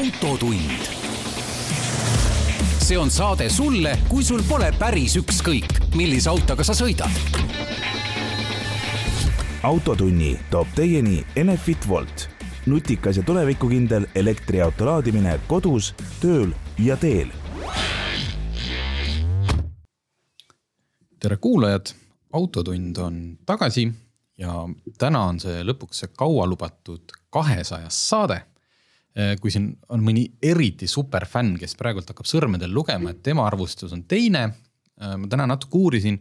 autotund. see on saade sulle, kui sul pole päris ükskõik, millise autoga sa sõidad. autotunni toob teieni Enefit Volt, nutikas ja tulevikukindel elektriauto laadimine kodus, tööl ja teel. tere kuulajad, Autotund on tagasi ja täna on see lõpuks see kaualubatud kahesajas saade. Eh, kui siin on mõni eriti superfänn, kes praegult hakkab sõrmedel lugema, et tema arvustus on teine. Eh, ma täna natuke uurisin,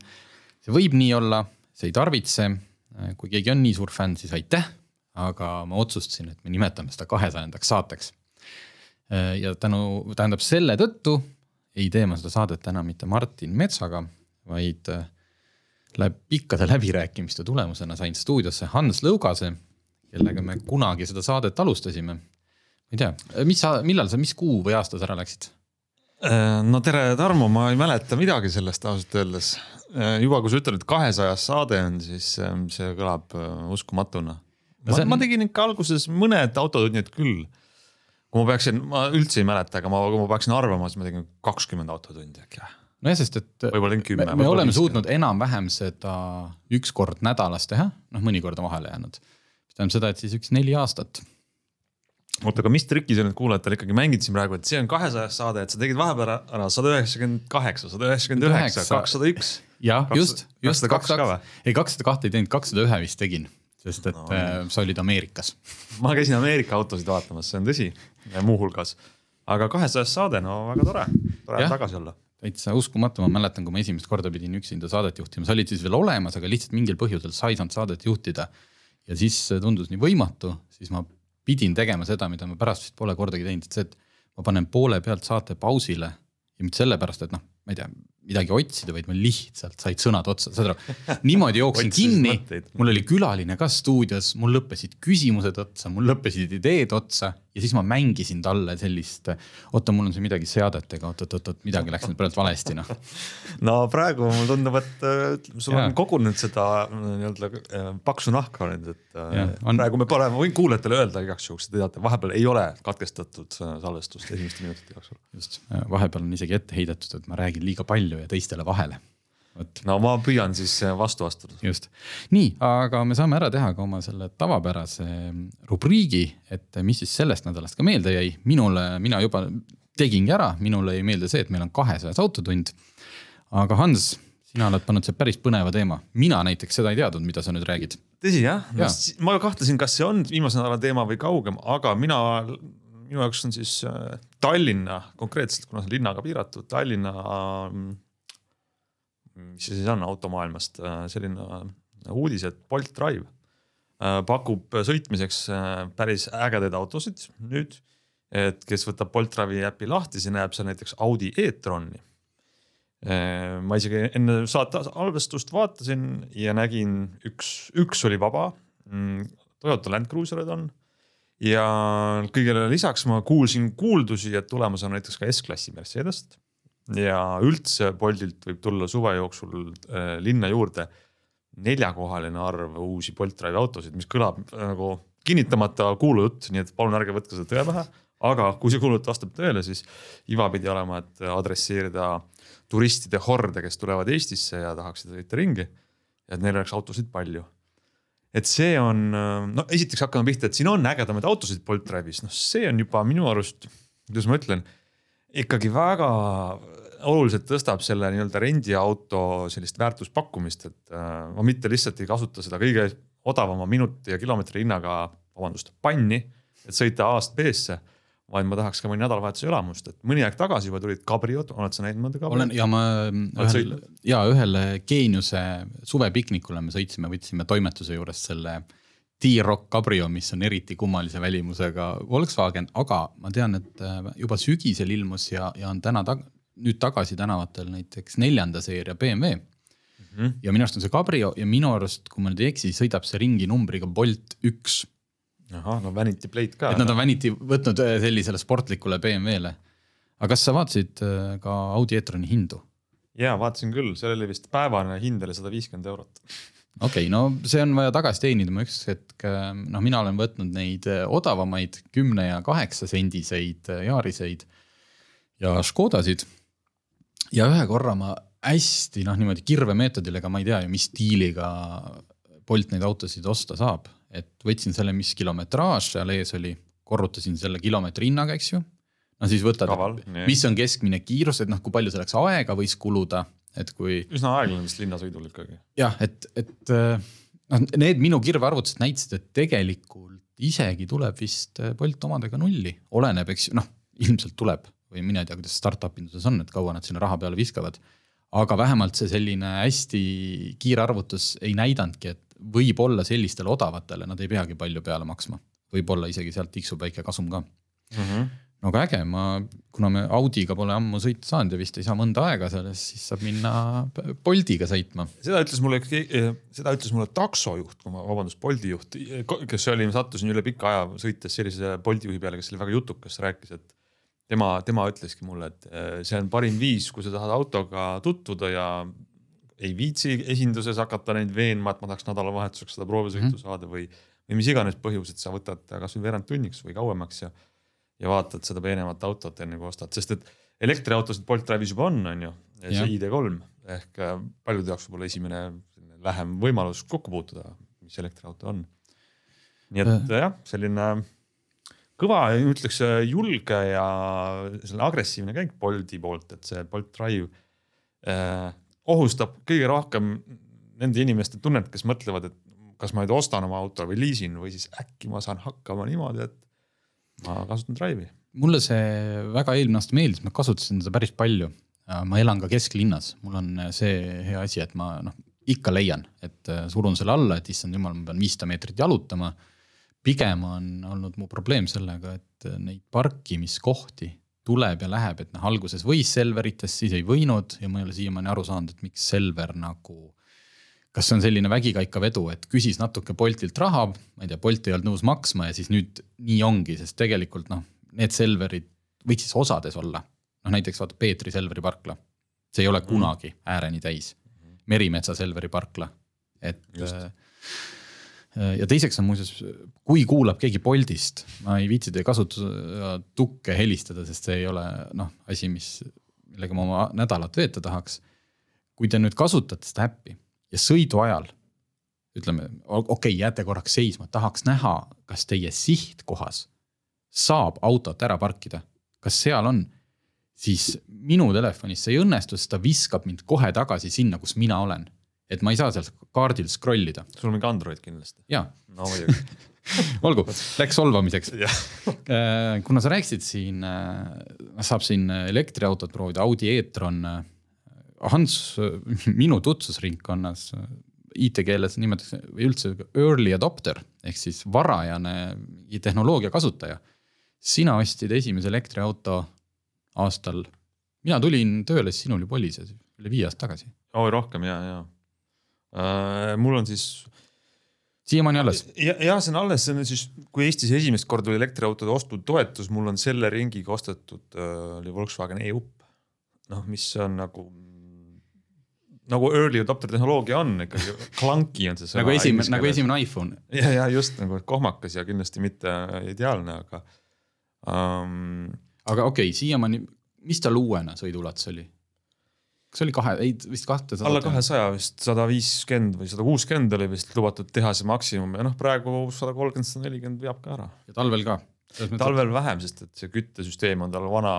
see võib nii olla, see ei tarvitse. Eh, kui keegi on nii suur fänn, siis aitäh, aga ma otsustasin, et me nimetame seda kahesajandaks saateks. ja tänu, tähendab selle tõttu ei tee ma seda saadet enam mitte Martin Metsaga, vaid läbi pikkade läbirääkimiste tulemusena sain stuudiosse Hans Lõugase, kellega me kunagi seda saadet alustasime. Ma ei tea, mis sa, millal sa, mis kuu või aasta sa ära läksid? Äh, no tere, Tarmo, ma ei mäleta midagi sellest ausalt öeldes. Äh, juba kui sa ütled, et kahesajas saade on, siis ähm, see kõlab äh, uskumatuna. ma, ma tegin ikka alguses mõned autotunnid küll. kui ma peaksin, ma üldse ei mäleta, aga ma, kui ma peaksin arvama, siis ma tegin kakskümmend autotundi äkki nojah, sest et me, me oleme suutnud enam-vähem seda üks kord nädalas teha, noh, mõnikord on vahele jäänud. mis tähendab seda, et siis üks neli aastat. Oota, aga mis trikki sa nüüd kuulajatele ikkagi mängid siin praegu, et see on kahesajas saade, et sa tegid vahepeal ära sada üheksakümmend kaheksa, sada üheksakümmend üheksa, kakssada üks. jah, just, just kakssada kaks, ei kakssada kahte ei teinud, kakssada ühe vist tegin sest et no, äh, sa olid Ameerikas. ma käisin Ameerika autosid vaatamas, see on tõsi, muuhulgas. aga kahesajas saade, no väga tore, tore tagasi olla. Täitsa uskumatu, ma mäletan, kui ma esimest korda pidin üksinda saadet juhtima, sa olid siis veel olemas, aga lihtsalt mingil põhjusel sa ei saanud saadet juhtida. ja siis tundus nii võimatu, siis ma pidin tegema seda, mida ma pärast vist pole kordagi teinud, et see, et ma panen poole pealt saate pausile ja mitte sellepärast, et noh, ma ei tea, midagi otsida, vaid ma lihtsalt said sõnad otsa, saad aru. niimoodi jooksin kinni, mul oli külaline ka stuudios, mul lõppesid küsimused otsa, mul lõppesid ideed otsa ja siis ma mängisin talle sellist. oota, mul on siin midagi seadetega, oot-oot-oot, midagi läks nüüd praegu valesti noh. no praegu mulle tundub, et äh, sul ja. on kogunenud seda äh, nii-öelda äh, paksu nahka nüüd, et ja, on... praegu me paneme, võin kuulajatele öelda igaks juhuks, te teate, vahepeal ei ole katkestatud salvestust esimeste minutite jooksul. just, vahepeal on isegi ette heidetud, et ma räägin liiga palju ja teistele vahele vot. no ma püüan siis äh, vastu astuda. just, nii, aga me saame ära teha ka oma selle tavapärase rubriigi, et mis siis sellest nädalast ka meelde jäi. minule, mina juba tegingi ära, minule jäi meelde see, et meil on kahesajas autotund. aga Hans, sina oled pannud see päris põneva teema, mina näiteks seda ei teadnud, mida sa nüüd räägid. tõsi jah ja. ja., ma kahtlesin, kas see on viimase nädala teema või kaugem, aga mina minu jaoks on siis äh, Tallinna konkreetselt, kuna see on linnaga piiratud, Tallinna, mm, mis see siis on automaailmast, äh, selline äh, uudis, et Bolt Drive pakub sõitmiseks päris ägedaid autosid nüüd. et kes võtab Bolt Drive'i äpi lahti, siis näeb seal näiteks Audi e-troni. ma isegi enne saate salvestust vaatasin ja nägin üks, üks oli vaba. Mm, Toyota Land Cruiserid on ja kõigele lisaks ma kuulsin kuuldusi, et tulemas on näiteks ka S-klassi Mercedest. Ja üldse Boltilt võib tulla suve jooksul äh, linna juurde neljakohaline arv uusi Bolt Drive'i autosid, mis kõlab äh, nagu kinnitamata kuulujutt, nii et palun ärge võtke seda tõe pähe. aga kui see kuulujutt vastab tõele, siis iva pidi olema, et adresseerida turistide horde, kes tulevad Eestisse ja tahaksid sõita ringi. et neil oleks autosid palju et see on, no esiteks hakkame pihta, et siin on ägedamaid autosid Bolt Drive'is, noh, see on juba minu arust, kuidas ma ütlen, ikkagi väga oluliselt tõstab selle nii-öelda rendiauto sellist väärtuspakkumist, et äh, ma mitte lihtsalt ei kasuta seda kõige odavama minuti ja kilomeetri hinnaga, vabandust, panni, et sõita A-st B-sse vaid ma tahaks ka mõni nädalavahetuse elamust, et mõni aeg tagasi juba tulid kabriod, oled sa näinud mõnda kabriot? olen ja ma ühel, ja ühele Geeniuse suvepiknikule me sõitsime, võtsime toimetuse juures selle T-Rock Cabrio, mis on eriti kummalise välimusega Volkswagen, aga ma tean, et äh, juba sügisel ilmus ja, ja on täna tag, nüüd tagasi tänavatel näiteks neljanda seeria BMW mm. -hmm. ja minu arust on see Cabrio ja minu arust, kui ma nüüd ei eksi, sõidab see ringi numbriga Bolt üks ahah, no vanity plate ka. et nad on vanity võtnud äh, sellisele sportlikule BMW-le. aga kas sa vaatasid äh, ka Audi e-troni hindu? ja vaatasin küll, seal oli vist päevane hind oli sada viiskümmend eurot okei okay,, no see on vaja tagasi teenida, ma üks hetk, noh, mina olen võtnud neid odavamaid kümne ja kaheksa sendiseid Yaariseid ja Škodasid. Ja ühe korra ma hästi noh, niimoodi kirvemeetodil, ega ma ei tea ju, mis stiiliga Bolt neid autosid osta saab, et võtsin selle, mis kilometraaž seal ees oli, korrutasin selle kilomeetri hinnaga, eks ju. no siis võtad, mis on keskmine kiirus, et noh, kui palju selleks aega võis kuluda, et kui. üsna aeglane vist linnasõidul ikkagi. jah, et, et noh, need minu kirvearvutused näitasid, et tegelikult isegi tuleb vist Bolt omadega nulli, oleneb, eks ju, noh, ilmselt tuleb või mina ei tea, kuidas startup induses on, et kaua nad sinna raha peale viskavad. aga vähemalt see selline hästi kiire arvutus ei näidanudki, et võib-olla sellistele odavatele nad ei peagi palju peale maksma. võib-olla isegi sealt tiksub väike kasum ka mm. -hmm. no aga äge, ma, kuna me Audiga pole ammu sõita saanud ja vist ei saa mõnda aega sellest, siis saab minna Boltiga sõitma. seda ütles mulle, seda ütles mulle taksojuht, vabandust, Bolti juht, kes oli, ma sattusin üle pika aja sõites sellise Bolti juhi peale, kes oli väga jutukas, rääkis, et tema, tema ütleski mulle, et äh, see on parim viis, kui sa tahad autoga tutvuda ja ei viitsi esinduses hakata neid veenma, et ma tahaks nädalavahetuseks seda proovisõitu mm saada või, või mis iganes põhjused, sa võtad kasvõi veerand tunniks või kauemaks ja, ja vaatad seda peenemat autot enne kui ostad, sest et elektriautosid Bolt Drive'is juba on, on ju, see ID3 ehk äh, paljude jaoks võib-olla esimene lähem võimalus kokku puutuda, mis elektriauto on. nii et äh. jah, selline kõva, ütleks julge ja selline agressiivne käik Bolti poolt, et see Bolt Drive eh, ohustab kõige rohkem nende inimeste tunnet, kes mõtlevad, et kas ma nüüd ostan oma auto või liisin või siis äkki ma saan hakkama niimoodi, et ma kasutan Drive'i. mulle see väga eelmine aasta meeldis, ma kasutasin seda päris palju. ma elan ka kesklinnas, mul on see hea asi, et ma noh, ikka leian, et surun selle alla, et issand jumal, ma pean viissada meetrit jalutama pigem on olnud mu probleem sellega, et neid parkimiskohti tuleb ja läheb, et noh, alguses võis Selveritest, siis ei võinud ja ma ei ole siiamaani aru saanud, et miks Selver nagu. kas see on selline vägikaikavedu, et küsis natuke Boltilt raha, ma ei tea, Bolt ei olnud nõus maksma ja siis nüüd nii ongi, sest tegelikult noh, need Selverid võiks siis osades olla. noh, näiteks vaata Peetri Selveri parkla, see ei ole kunagi ääreni täis. Merimetsa Selveri parkla, et Just ja teiseks on muuseas, kui kuulab keegi Boltist, ma ei viitsi teie kasutustukke helistada, sest see ei ole noh, asi, mis, millega ma oma nädalat veeta tahaks. kui te nüüd kasutate seda äppi ja sõidu ajal ütleme, okei okay,, jääte korraks seisma, tahaks näha, kas teie sihtkohas saab autot ära parkida, kas seal on, siis minu telefonis see ei õnnestu, sest ta viskab mind kohe tagasi sinna, kus mina olen et ma ei saa sealt kaardil scroll ida. sul on mingi Android kindlasti. jaa. no muidugi olgu, läks solvamiseks äh, kuna sa rääkisid siin, äh, saab siin elektriautot proovida, Audi e-tron. Äh, Hans, minu tutvusringkonnas IT-keeles nimetatakse või üldse early adopter ehk siis varajane tehnoloogia kasutaja. sina ostsid esimese elektriauto aastal, mina tulin tööle, siis sinul juba oli see üle viie aasta tagasi. oi rohkem ja, ja mul on siis. siiamaani alles? jah ja, see on alles, see on siis, kui Eestis esimest korda oli elektriautode ostutoetus, mul on selle ringiga ostetud äh, oli Volkswagen e-up. noh, mis on nagu, nagu early adopter tehnoloogia on ikkagi, clunky on see sõna nagu esimene, nagu esimene iPhone. ja, ja just nagu kohmakas ja kindlasti mitte ideaalne, aga um.... aga okei okay,, siiamaani, mis tal uuena sõiduulatus oli? Kas oli kahe, ei vist kahtesada. alla kahesaja vist, sada viiskümmend või sada kuuskümmend oli vist lubatud tehase maksimum ja noh, praegu sada kolmkümmend, sada nelikümmend veab ka ära. ja talvel ka? talvel vähem, sest et see küttesüsteem on tal vana,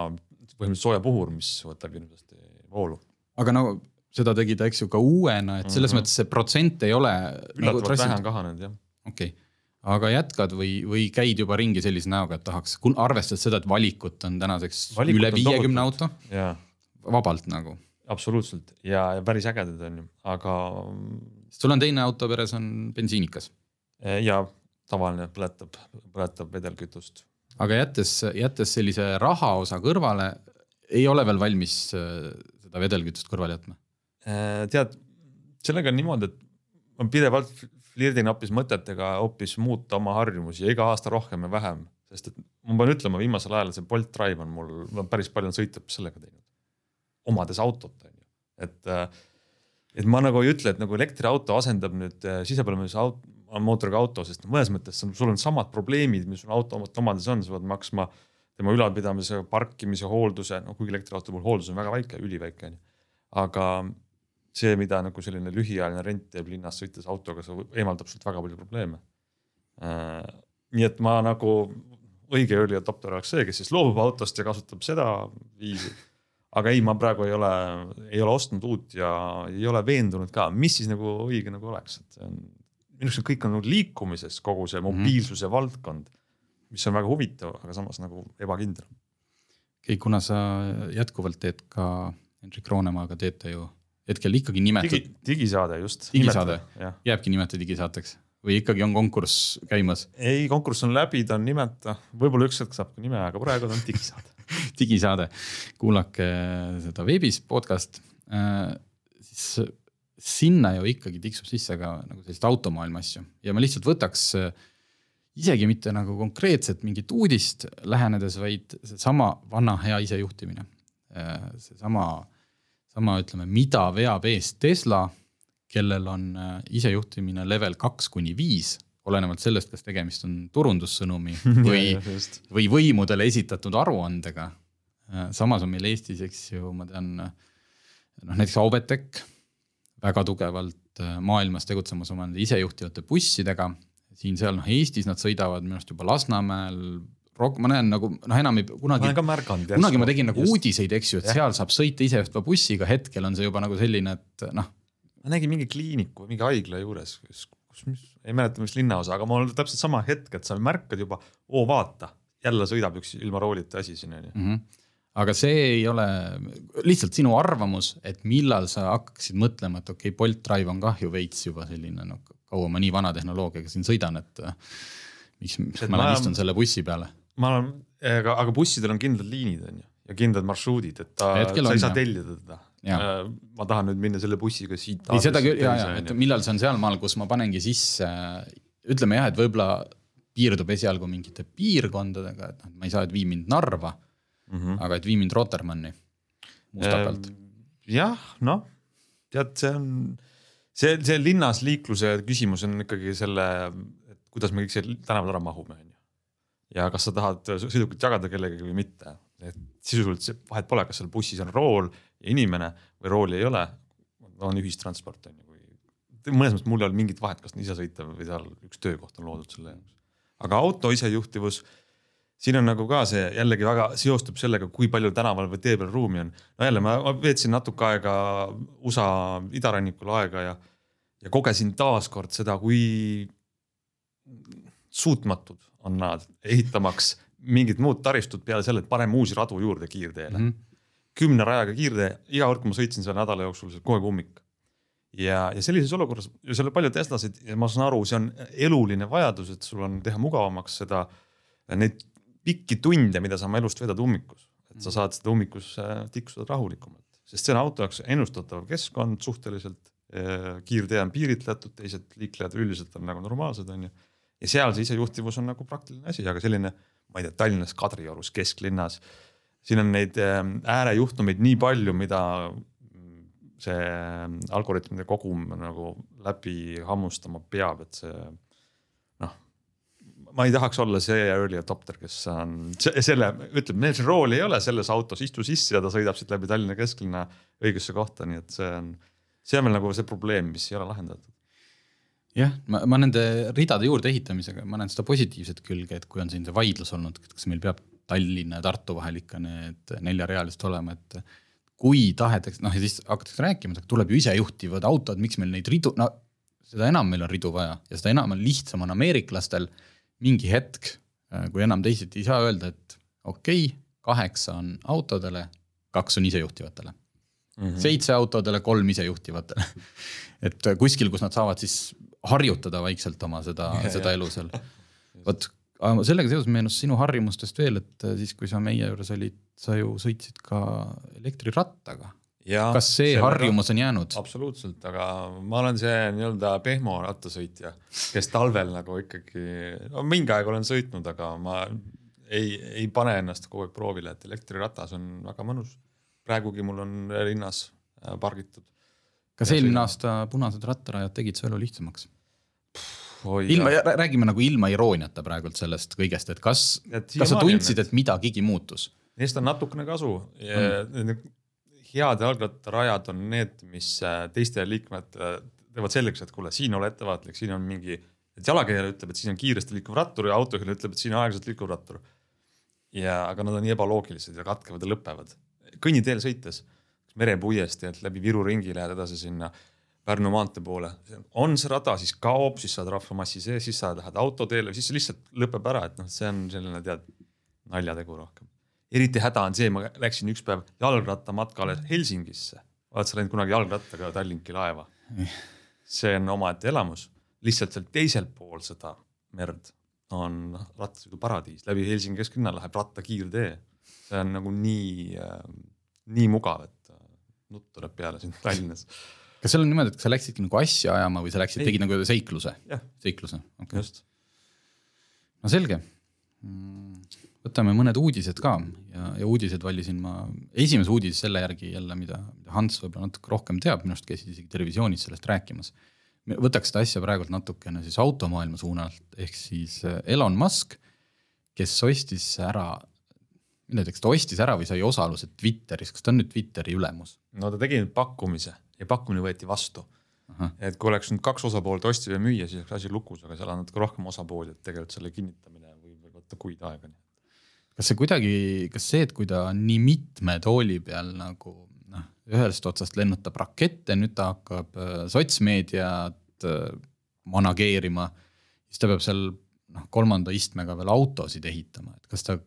põhimõtteliselt soojapuhur, mis võtab hirmsasti voolu. aga no seda tegi ta, eks ju, ka uuena, et selles mm -hmm. mõttes see protsent ei ole. üllatavalt nagu vähe on kahanenud jah. okei okay aga jätkad või, või käid juba ringi sellise näoga, et tahaks, arvestades seda, et valikut on tänaseks valikut üle viiekümne auto, vabalt nagu absoluutselt ja, ja päris ägedad on ju, aga. sul on teine auto peres on bensiinikas? Eh, ja tavaline põletab, põletab vedelkütust. aga jättes, jättes sellise raha osa kõrvale, ei ole veel valmis eh, seda vedelkütust kõrvale jätma? Eh, tead, sellega on niimoodi, et ma pidevalt flirdin hoopis mõtetega hoopis muuta oma harjumusi ja iga aasta rohkem ja vähem, sest et ma pean ütlema, viimasel ajal see Bolt Drive on mul, ma päris palju sõite sellega teinud omades autot, on ju, et äh, et ma nagu ei ütle, et nagu elektriauto asendab nüüd äh, sisepõlemise aut- mootoriga auto, sest mõnes mõttes sul on samad probleemid, mis sul auto omades on, sa pead maksma tema ülalpidamise, parkimise, hoolduse, no kuigi elektriauto puhul hooldus on väga väike, üliväike on ju. aga see, mida nagu selline lühiajaline rent teeb linnas sõites autoga, see eemaldab sult väga palju probleeme. nii et ma nagu, õige early adopter oleks see, kes siis loobub autost ja kasutab seda viisi. Aga ei, ma praegu ei ole, ei ole ostnud uut ja ei ole veendunud ka, mis siis nagu õige nagu oleks, et minu arust kõik on nagu liikumises, kogu see mobiilsuse mm. valdkond, mis on väga huvitav, aga samas nagu ebakindel. okei kuna sa jätkuvalt teed ka Hendrik Roonemaaga teete ju hetkel ikkagi nimetatud Digi, digisaade just. digisaade jääbki nimeta digisaateks või ikkagi on konkurss käimas? ei, konkurss on läbi, ta on nimeta, võib-olla üks hetk saab ka nime, aga praegu ta on digisaade digisaade, kuulake seda veebis podcast äh,. siis sinna ju ikkagi tiksub sisse ka nagu sellist automaailma asju ja ma lihtsalt võtaks äh, isegi mitte nagu konkreetset mingit uudist lähenedes, vaid seesama vana hea isejuhtimine äh,. seesama, sama ütleme, mida veab eest Tesla kellel on äh, isejuhtimine level kaks kuni viis, olenevalt sellest, kas tegemist on turundussõnumi või või võimudele esitatud aruandega. Äh, samas on meil Eestis, eks ju, ma tean, noh näiteks Aubetec väga tugevalt äh, maailmas tegutsemas oma nende isejuhtivate bussidega. siin-seal noh, Eestis nad sõidavad minu arust juba Lasnamäel, ma näen nagu noh, enam ei kunagi. ma olen ka märganud. kunagi ma tegin nagu just. uudiseid, eks ju, et ja. seal saab sõita isejuhtiva bussiga, hetkel on see juba nagu selline, et noh ma nägin mingi kliiniku, mingi haigla juures, kus, kus, mis, ei mäleta, mis linnaosa, aga mul täpselt sama hetk, et sa märkad juba, oo vaata, jälle sõidab üks ilma roolita asi siin onju mm. -hmm aga see ei ole lihtsalt sinu arvamus, et millal sa hakkaksid mõtlema, et okei okay,, Bolt Drive on kah ju veits juba selline, no kaua ma nii vana tehnoloogiaga siin sõidan, et äh, miks et ma, ma istun selle bussi peale. ma olen, aga, aga bussidel on kindlad liinid on ju ja kindlad marsruudid, et ta, sa ei saa tellida teda ma tahan nüüd minna selle bussiga siit. ei, seda küll ja, ja, et millal see on sealmaal, kus ma panengi sisse, ütleme jah, et võib-olla piirdub esialgu mingite piirkondadega, et noh, ma ei saa, et vii mind Narva mm, -hmm. aga et vii mind Rotermanni mustakalt. jah, noh, tead, see on, see, see linnas liikluse küsimus on ikkagi selle, et kuidas me kõik siia tänavale ära mahume, on ju. ja kas sa tahad sõidukit jagada kellegagi või mitte, et sisuliselt vahet pole, kas seal bussis on rool inimene või rooli ei ole, on ühistransport on ju, kui mõnes mõttes mul ei olnud mingit vahet, kas ise sõita või seal üks töökoht on loodud selle jaoks. aga auto isejuhtivus, siin on nagu ka see jällegi väga seostub sellega, kui palju tänaval või tee peal ruumi on. no jälle ma veetsin natuke aega USA idarannikul aega ja, ja kogesin taaskord seda, kui suutmatud on nad ehitamaks mingit muud taristut peale selle, et paneme uusi radu juurde kiirteele mm. -hmm kümne rajaga kiirtee, iga kord, kui ma sõitsin seal nädala jooksul, kogu aeg ummik. ja, ja sellises olukorras seal on palju Teslasid ja ma saan aru, see on eluline vajadus, et sul on teha mugavamaks seda, neid pikki tunde, mida sa oma elust vedad ummikus, et sa saad seda ummikus tiksuda rahulikumalt, sest see on auto jaoks ennustatav keskkond suhteliselt. kiirtee on piiritletud, teised liiklejad üldiselt on nagu normaalsed, on ju. ja seal see isejuhtivus on nagu praktiline asi, aga selline, ma ei tea, Tallinnas Kadriorus kesklinnas siin on neid ähm, äärejuhtumeid nii palju, mida see ähm, algoritmide kogum nagu läbi hammustama peab, et see noh, ma ei tahaks olla see early adopter, kes on selle, ütleb, meil see rooli ei ole selles autos, istu sisse ja ta sõidab siit läbi Tallinna kesklinna õigesse kohta, nii et see on, see on veel nagu see probleem, mis ei ole lahendatud. Jah, ma, ma nende ridade juurde ehitamisega, ma näen seda positiivset külge, et kui on siin see vaidlus olnud, kas meil peab Tallinna ja Tartu vahel ikka need neljarealised olema, et kui tahetakse, noh ja siis hakatakse rääkima, et tuleb ju isejuhtivad autod, miks meil neid ridu, no seda enam meil on ridu vaja ja seda enam on lihtsam on ameeriklastel mingi hetk, kui enam teisiti ei saa öelda, et okei okay,, kaheksa on autodele, kaks on isejuhtivatele mm. -hmm. seitse autodele, kolm isejuhtivatele et kuskil, kus nad saavad siis harjutada vaikselt oma seda, seda elu seal. vot aga sellega seoses meenus sinu harjumustest veel, et äh, siis, kui sa meie juures olid, sa ju sõitsid ka elektrirattaga. kas see, harjumus on jäänud? absoluutselt, aga ma olen see nii-öelda pehmo rattasõitja, kes talvel nagu ikkagi, no mingi aeg olen sõitnud, aga ma ei, ei pane ennast kogu aeg proovile, et elektriratas on väga mõnus. praegugi mul on linnas äh, pargitud kas eelmine aasta punased rattarajad tegid su elu lihtsamaks? Ilma, räägime nagu ilma irooniata praegult sellest kõigest, et kas, kas sa tundsid, et midagigi muutus? Neist on natukene kasu mm.. head jalgrattarajad on need, mis äh, teistele liikmetele teevad selgeks, et kuule, siin ole ettevaatlik, siin on mingi, et jalakäijale ütleb, et siin on kiiresti liikuv rattur ja autojuhile ütleb, et siin on aeglaselt liikuv rattur. ja, aga nad on nii ebaloogilised ja katkevad ja lõpevad. kõnniteel sõites, merepuiesti, et läbi Viru ringi lähed edasi sinna Pärnu maantee poole, on see rada, siis kaob, siis saad rahvamassi sees, siis sa lähed autoteele, siis see lihtsalt lõpeb ära, et noh, see on selline tead naljategu rohkem. eriti häda on see, ma läksin üks päev jalgrattamatkale Helsingisse. oled sa läinud kunagi jalgrattaga Tallinki laeva? see on omaette elamus, lihtsalt seal teisel pool seda merd on rattasõiduparadiis, läbi Helsingi kesklinna läheb rattakiirtee. see on nagu nii äh,, nii mugav, et äh, nutt tuleb peale siin Tallinnas kas seal on niimoodi, et sa läksidki nagu asja ajama või sa läksid, tegid nagu seikluse? seikluse, okei okay.. no selge. Võtame mõned uudised ka ja, ja uudised valisin ma, esimese uudise selle järgi jälle, mida, mida Hans võib-olla natuke rohkem teab, minu arust käisid isegi televisioonis sellest rääkimas. võtaks seda asja praegult natukene siis automaailma suunalt, ehk siis äh, Elon Musk, kes ostis ära, kas ta ostis ära või sai osaluse Twitteris, kas ta on nüüd Twitteri ülemus? no ta tegi nüüd pakkumise ja pakkumine võeti vastu. et kui oleks nüüd kaks osapoolt, ostja ja müüja, siis oleks asi lukus, aga seal on natuke rohkem osapooli, et tegelikult selle kinnitamine võib võtta kuid aega. kas see kuidagi, kas see, et kui ta on nii mitme tooli peal nagu noh, ühest otsast lennutab rakette, nüüd ta hakkab äh, sotsmeediat äh, manageerima, siis ta peab seal noh, kolmanda istmega veel autosid ehitama, et kas ta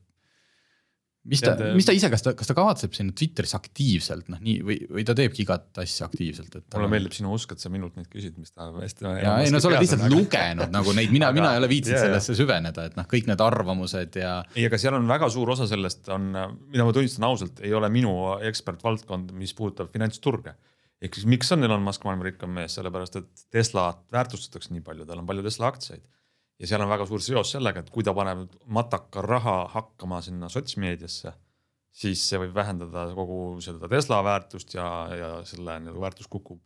mis ta, mis ta ise, kas ta, kas ta kavatseb sinna Twitteris aktiivselt noh, nii või, või ta teebki igat asja aktiivselt, et. mulle meeldib sinu usk, et sa minult neid küsid, mis ta hästi. ja ei no sa oled lihtsalt lugenud nagu neid, mina, mina ei ole viitsinud sellesse süveneda, et noh, kõik need arvamused ja. ei, aga seal on väga suur osa sellest on, mida ma tunnistan ausalt, ei ole minu ekspertvaldkond, mis puudutab finantsturge. ehk siis miks on Elon Musk maailma rikkam mees, sellepärast et Teslat väärtustatakse nii palju, tal on palju Tesla aktsiaid ja seal on väga suur seos sellega, et kui ta paneb mataka raha hakkama sinna sotsmeediasse, siis see võib vähendada kogu seda Tesla väärtust ja, ja selle nii-öelda väärtus kukub.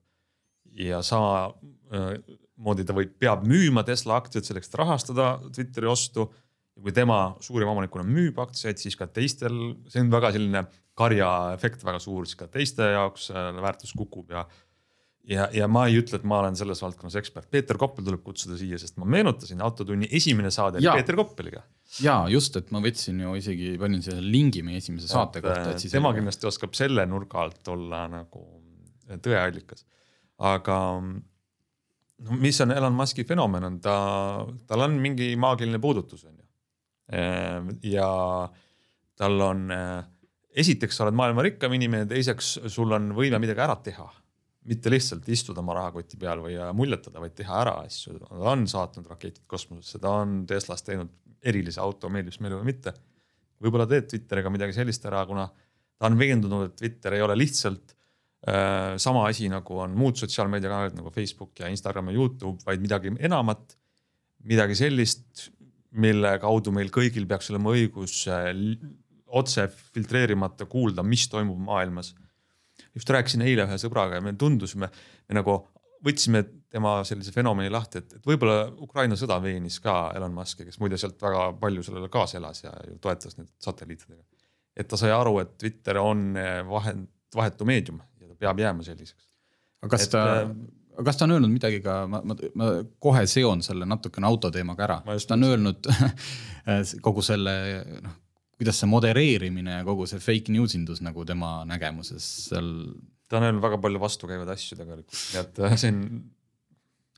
ja samamoodi ta võib, peab müüma Tesla aktsiaid selleks, et rahastada Twitteri ostu. ja kui tema suurima omanikuna müüb aktsiaid, siis ka teistel, see on väga selline karjaefekt väga suur, siis ka teiste jaoks väärtus kukub ja ja, ja ma ei ütle, et ma olen selles valdkonnas ekspert, Peeter Koppel tuleb kutsuda siia, sest ma meenutasin Autotunni esimene saade oli Peeter Koppeliga. ja just, et ma võtsin ju isegi, panin selle lingi meie esimese saate kohta, et siis. tema kindlasti oskab selle nurga alt olla nagu tõeallikas, aga no mis on Elon Musk'i fenomen, on ta, tal on mingi maagiline puudutus, on ju. Ehm, ja tal on, esiteks sa oled maailma rikkam inimene, teiseks sul on võime midagi ära teha mitte lihtsalt istuda oma rahakoti peal või muljetada, vaid teha ära asju. ta on saatnud raketid kosmosesse, ta on Teslas teinud erilise auto, meeldib see meile või mitte. võib-olla teeb Twitteriga midagi sellist ära, kuna ta on veendunud, et Twitter ei ole lihtsalt äh, sama asi, nagu on muud sotsiaalmeediakanalid nagu Facebook ja Instagram ja Youtube, vaid midagi enamat. midagi sellist, mille kaudu meil kõigil peaks olema õigus äh, otse filtreerimata kuulda, mis toimub maailmas just rääkisin eile ühe sõbraga ja me tundusime, me nagu võtsime tema sellise fenomeni lahti, et, et võib-olla Ukraina sõda veenis ka Elon Musk'i, kes muide sealt väga palju sellele kaasa elas ja toetas nüüd satelliitidega. et ta sai aru, et Twitter on vahend, vahetu meedium ja ta peab jääma selliseks. aga kas et, ta äh,, kas ta on öelnud midagi ka, ma, ma, ma kohe seon selle natukene autoteemaga ära, ta on öelnud kogu selle noh kuidas see modereerimine ja kogu see fake news indus nagu tema nägemuses seal. ta on öelnud väga palju vastukäivaid asju tegelikult, nii et äh, see on.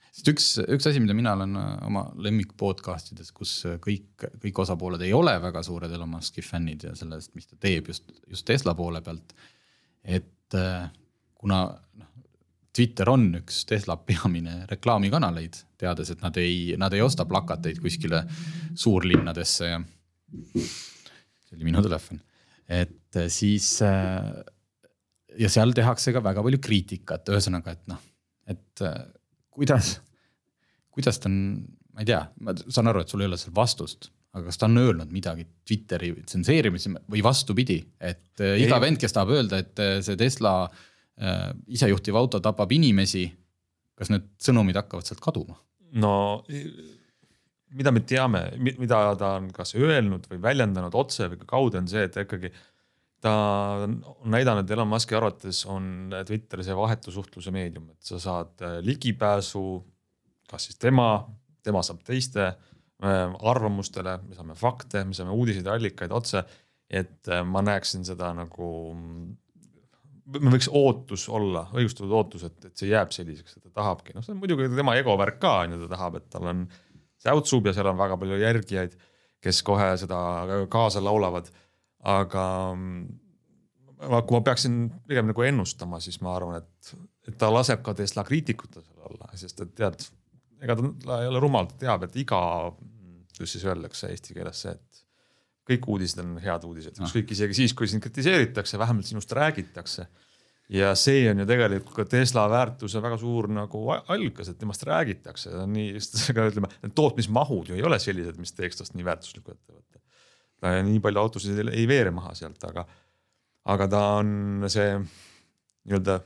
sest üks, üks asi, mida mina olen äh, oma lemmik podcast ides, kus äh, kõik, kõik osapooled ei ole väga suured Elon Musk'i fännid ja sellest, mis ta teeb just, just Tesla poole pealt. et kuna noh, Twitter on üks Tesla peamine reklaamikanaleid, teades, et nad ei, nad ei osta plakateid kuskile suurlinnadesse ja see oli minu telefon, et äh, siis äh, ja seal tehakse ka väga palju kriitikat, ühesõnaga, et noh, et äh, kuidas, kuidas ta on, ma ei tea, ma saan aru, et sul ei ole seal vastust, aga kas ta on öelnud midagi Twitteri tsenseerimise või vastupidi, et iga ei. vend, kes tahab öelda, et see Tesla äh, isejuhtiv auto tapab inimesi. kas need sõnumid hakkavad sealt kaduma? no mida me teame, mida ta on kas öelnud või väljendanud otse või kaude, on see, et ikkagi ta on näidanud Elon Musk'i arvates on Twitter see vahetu suhtluse meedium, et sa saad äh, ligipääsu, kas siis tema, tema saab teiste äh, arvamustele, me saame fakte, me saame uudiseid allikaid otse. et äh, ma näeksin seda nagu, me võiks ootus olla, õigustatud ootus, et, et see jääb selliseks, et ta tahabki, noh, see on muidugi tema ego värk ka on ju, ta tahab, et tal on säutsub ja seal on väga palju järgijaid, kes kohe seda kaasa laulavad. aga kui ma peaksin pigem nagu ennustama, siis ma arvan, et, et ta laseb ka Tesla kriitikutel seal olla, sest et tead, ega ta ei ole rumal, ta teab, et iga, kuidas siis öeldakse eesti keeles see, et kõik uudised on head uudised, ah. ükskõik isegi siis, kui sind kritiseeritakse, vähemalt sinust räägitakse ja see on ju tegelikult ka Tesla väärtuse väga suur nagu allikas, et temast räägitakse, ta on nii, ega ütleme, need tootmismahud ju ei ole sellised, mis teeks tast nii väärtuslikku ettevõtte. nii palju autosid ei, ei veere maha sealt, aga, aga ta on see nii-öelda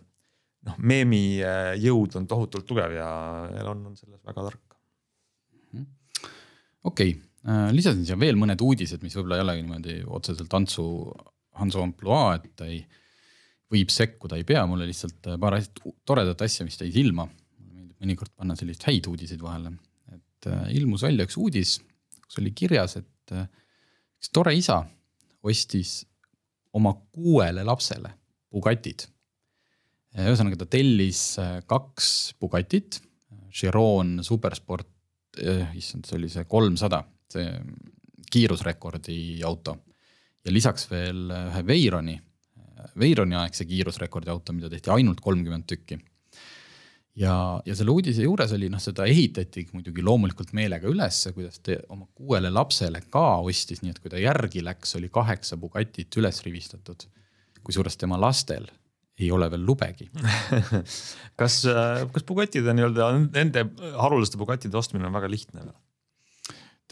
noh, meemi äh, jõud on tohutult tugev ja Elon on selles väga tark. Mhm. okei okay., äh, lisasin siia veel mõned uudised, mis võib-olla ei olegi niimoodi otseselt Antsu, Hanso ampluaa, et ta ei võib sekkuda, ei pea, mulle lihtsalt äh, paar asja, toredat asja, mis jäi silma. mulle meeldib mõnikord panna selliseid häid uudiseid vahele, et äh, ilmus välja üks uudis, kus oli kirjas, et äh, üks tore isa ostis oma kuuele lapsele Bugatid. ühesõnaga, ta tellis kaks Bugatit, Chiron Supersport, issand, see oli see kolmsada, see kiirusrekordi auto ja lisaks veel ühe Veyroni Veyroni aegse kiirusrekordi auto, mida tehti ainult kolmkümmend tükki. ja, ja selle uudise juures oli noh, seda ehitati muidugi loomulikult meelega ülesse, kuidas ta oma kuuele lapsele ka ostis, nii et kui ta järgi läks, oli kaheksa Bugatit üles rivistatud. kusjuures tema lastel ei ole veel lubegi kas, kas Bugatide nii-öelda, nende haruldaste Bugatide ostmine on väga lihtne või?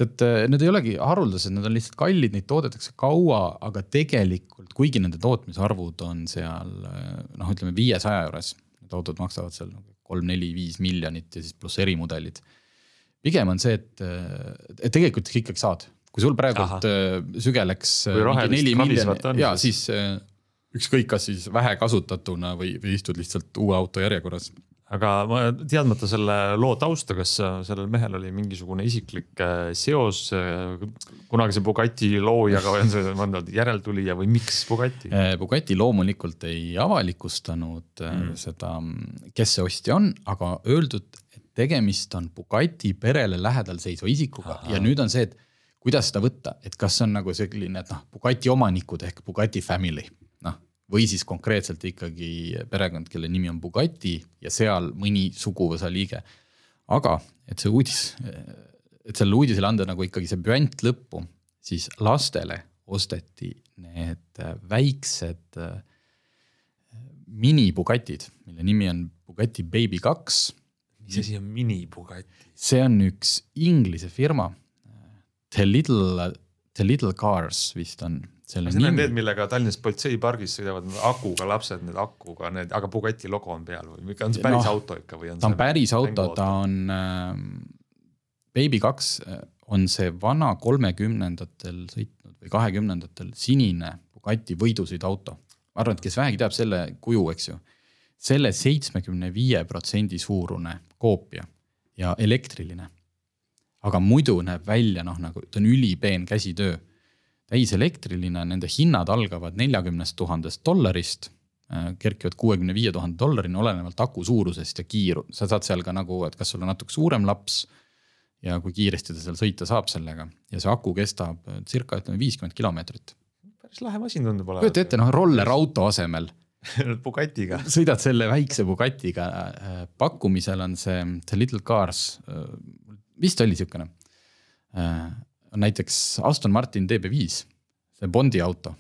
Tead, äh, need ei olegi haruldased, need on lihtsalt kallid, neid toodetakse kaua, aga tegelikult, kuigi nende tootmisarvud on seal äh, noh, ütleme viiesaja juures, need autod maksavad seal kolm-neli-viis miljonit ja siis pluss erimudelid. pigem on see, et, äh, et tegelikult ikkagi saad, kui sul praegult sügeleks neli miljonit ja siis ükskõik, kas siis vähe kasutatuna või, või istud lihtsalt uue auto järjekorras aga ma teadmata selle loo tausta, kas sellel mehel oli mingisugune isiklik äh, seos äh, kunagise Bugatti loojaga või on see mõnda järeltulija või miks Bugatti? Äh, Bugatti loomulikult ei avalikustanud mm. seda, kes see ostja on, aga öeldud, et tegemist on Bugatti perele lähedal seisva isikuga Aha. ja nüüd on see, et kuidas seda võtta, et kas on nagu selline, et noh, Bugatti omanikud ehk Bugatti family või siis konkreetselt ikkagi perekond, kelle nimi on Bugatti ja seal mõni suguvõsa liige. aga et see uudis, et sellele uudisele anda nagu ikkagi see püant lõppu, siis lastele osteti need väiksed mini Bugatid, mille nimi on Bugatti Baby kaks. mis asi on mini Bugatti? see on üks Inglise firma. The Little, The Little Cars vist on Need on need, millega Tallinnas politseipargis sõidavad akuga lapsed, need akuga need, aga Bugatti logo on peal või on see päris no, auto ikka või on see? ta on päris auto, ta on äh,, Baby kaks äh, on see vana kolmekümnendatel sõitnud või kahekümnendatel sinine Bugatti võidusõiduauto. ma arvan, et kes vähegi teab selle kuju, eks ju, selle seitsmekümne viie protsendi suurune koopia ja elektriline. aga muidu näeb välja noh, nagu ta on ülipeen käsitöö täiselektriline, nende hinnad algavad neljakümnest tuhandest dollarist äh, kerkivad kuuekümne viie tuhande dollarini, olenevalt aku suurusest ja kiiru-, sa saad seal ka nagu, et kas sul on natuke suurem laps. ja kui kiiresti ta seal sõita saab sellega ja see aku kestab äh, circa ütleme viiskümmend kilomeetrit. päris lahe masin tundub olevat. kujuta ette, noh rollerauto asemel Bugatiga. sõidad selle väikse Bugatiga, äh, pakkumisel on see, see Little Cars, vist oli siukene on näiteks Aston Martin DB5, see Bondi auto,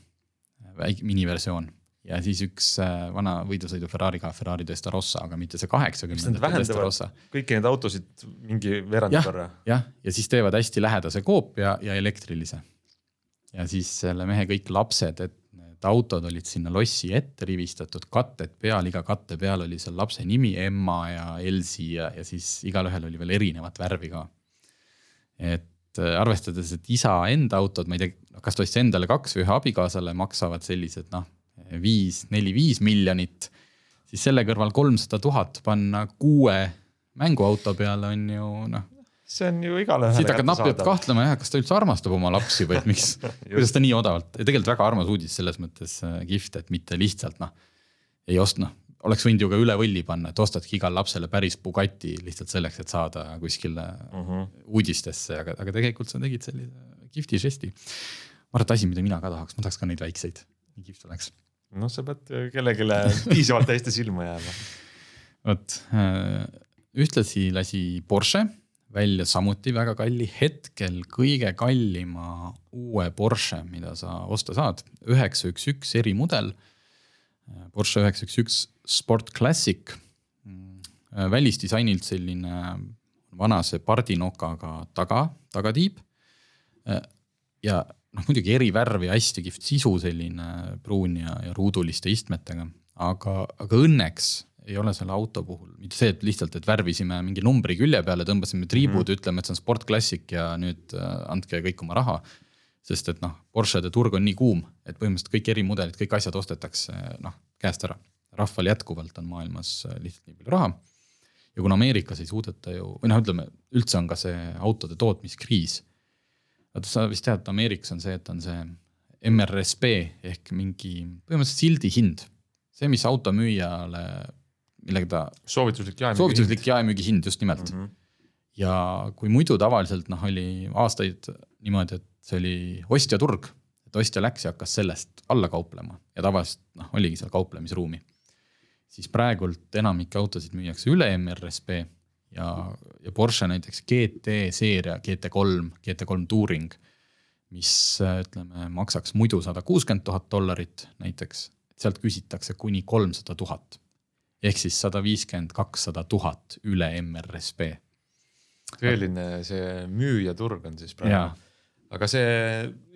väike miniversioon ja siis üks äh, vana võidusõidu Ferrari ka, Ferrari Testarossa, aga mitte see kaheksakümnendate Testarossa. kõiki neid autosid mingi veerandi võrra. jah, ja siis teevad hästi lähedase koopia ja elektrilise. ja siis selle mehe kõik lapsed, et need autod olid sinna lossi ette rivistatud, katted peal, iga katte peal oli seal lapse nimi, Emma ja Elsi ja, ja siis igalühel oli veel erinevat värvi ka. et arvestades, et isa enda autod, ma ei tea, kas ta ostis endale kaks või ühe abikaasale, maksavad sellised noh, viis, neli-viis miljonit, siis selle kõrval kolmsada tuhat panna kuue mänguauto peale on ju noh. See on ju igale siit hakkad napilt kahtlema jah, kas ta üldse armastab oma lapsi või et miks kuidas ta nii odavalt. Tegelikult väga armas uudis selles mõttes äh, kihvt, et mitte lihtsalt noh, ei osta, noh, oleks võinud ju ka üle võlli panna, et ostadki igale lapsele päris Bugatti lihtsalt selleks, et saada kuskile uh Mhm. -huh. uudistesse, aga, aga tegelikult sa tegid sellise kihvti žesti. ma arvan, et asi, mida mina ka tahaks, ma tahaks ka neid väikseid, nii kihvt oleks. noh, sa pead kellelegi piisavalt hästi silma jääma. vot, äh, ühtlasi lasi Porsche välja samuti väga kalli, hetkel kõige kallima uue Porsche, mida sa osta saad, üheksa, üks, üks erimudel. Porsche üheksa, üks, üks Sport Classic. välisdisainilt selline vanase pardinokaga taga, tagatiib. ja noh, muidugi eri värvi, hästi kihvt sisu, selline pruun ja, ja ruuduliste istmetega, aga, aga õnneks ei ole selle auto puhul mitte see, et lihtsalt, et värvisime mingi numbri külje peale, tõmbasime triibud mm, -hmm. ütleme, et see on Sport Classic ja nüüd äh, andke kõik oma raha. sest et noh, Porsche'de turg on nii kuum, et põhimõtteliselt kõik erimudelid, kõik asjad ostetakse noh käest ära. Rahval jätkuvalt on maailmas äh, lihtsalt nii palju raha. ja kuna Ameerikas ei suudeta ju, või noh, ütleme üldse on ka see autode tootmiskriis. vaata, sa vist tead, et Ameerikas on see, et on see MRSP ehk mingi põhimõtteliselt sildi hind. see, mis automüüjale millega ta. soovituslik jaemüügi. soovituslik jaemüügi hind just nimelt mm. -hmm. ja kui muidu tavaliselt noh, oli aastaid niimoodi, et see oli ostjaturg, et ostja läks ja hakkas sellest alla kauplema ja tavaliselt noh, oligi seal kauplemisruumi. Siis praegult enamik autosid müüakse üle MRSP ja, ja Porsche näiteks GT seeria, GT3, GT3 Touring, mis ütleme, maksaks muidu sada kuuskümmend tuhat dollarit näiteks, sealt küsitakse kuni kolmsada tuhat ehk siis sada viiskümmend, kakssada tuhat üle MRSP. tõeline see müüjaturg on siis praegu. Aga see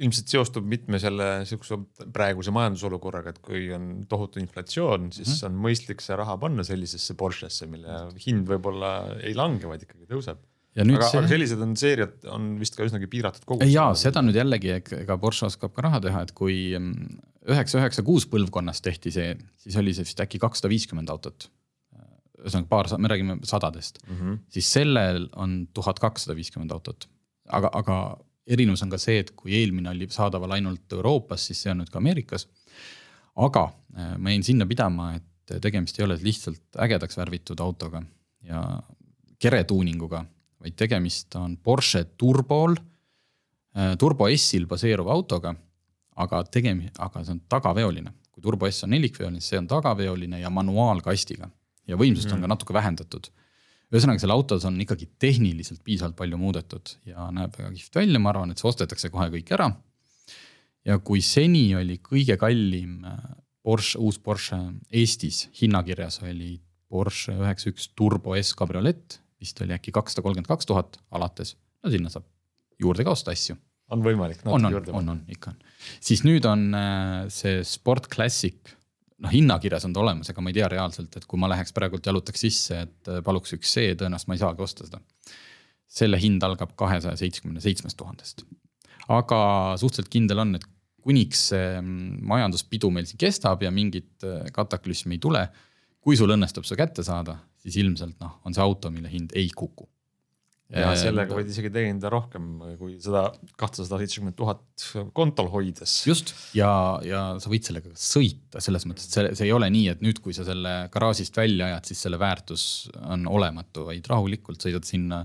ilmselt seostub mitme selle sihukese praeguse majandusolukorraga, et kui on tohutu inflatsioon, siis mm -hmm. on mõistlik see raha panna sellisesse Porschesse, mille hind võib-olla ei lange, vaid ikkagi tõuseb aga, see... aga sellised on seeriad on vist ka üsnagi piiratud kogus. ja seda nüüd jällegi, ega Porsche oskab ka raha teha, et kui mm, üheksa, üheksa, kuus põlvkonnas tehti see, siis oli see vist äkki kakssada viiskümmend autot. ühesõnaga paar, me räägime sadadest mm, -hmm. siis sellel on tuhat kakssada viiskümmend autot. aga, aga erinevus on ka see, et kui eelmine oli saadaval ainult Euroopas, siis see on nüüd ka Ameerikas. aga äh, ma jäin sinna pidama, et tegemist ei ole lihtsalt ägedaks värvitud autoga ja keretuuninguga vaid tegemist on Porsche Turbol, äh, Turbo S-il baseeruva autoga. aga tegemi-, aga see on tagaveoline, kui Turbo S on nelikveoline, siis see on tagaveoline ja manuaalkastiga ja võimsust mm. on ka natuke vähendatud. Ühesõnaga, seal autos on ikkagi tehniliselt piisavalt palju muudetud ja näeb väga kihvt välja, ma arvan, et see ostetakse kohe kõik ära. ja kui seni oli kõige kallim äh, Porsche, uus Porsche Eestis hinnakirjas oli Porsche üheksa üks Turbo S kabriolett vist oli äkki kakssada kolmkümmend kaks tuhat alates, no sinna saab juurde ka osta asju. on võimalik natuke juurde panna? on, on, ikka on. siis nüüd on äh, see Sport Classic, noh hinnakirjas on ta olemas, ega ma ei tea reaalselt, et kui ma läheks praegult jalutaks sisse, et äh, paluks üks C, tõenäoliselt ma ei saagi osta seda. selle hind algab kahesaja seitsmekümne seitsmest tuhandest. aga suhteliselt kindel on, et kuniks see mm, majanduspidu meil siin kestab ja mingit äh, kataklüsmi ei tule kui sul õnnestub see kätte saada, siis ilmselt noh, on see auto, mille hind ei kuku. Ja sellega võid isegi teenida rohkem kui seda kahtesada seitsekümmend tuhat kontol hoides. just ja, ja sa võid sellega sõita selles mõttes, et see, see ei ole nii, et nüüd, kui sa selle garaažist välja ajad, siis selle väärtus on olematu, vaid rahulikult sõidad sinna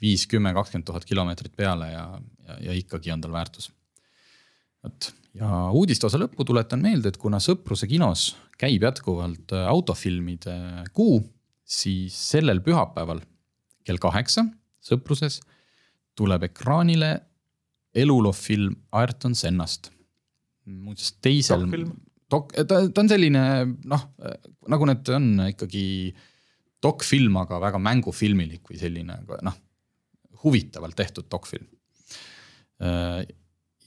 viis, kümme, kakskümmend tuhat kilomeetrit peale ja, ja, ja ikkagi on tal väärtus. vot ja uudiste osa lõppu tuletan meelde, et kuna Sõpruse kinos käib jätkuvalt autofilmide kuu, siis sellel pühapäeval kell kaheksa Sõpruses tuleb ekraanile eluloo film Ayrton Sennast. muuseas teisel. dok-, ta, ta on selline noh, nagu need on ikkagi dokfilm, aga väga mängufilmilik või selline noh, huvitavalt tehtud dokfilm.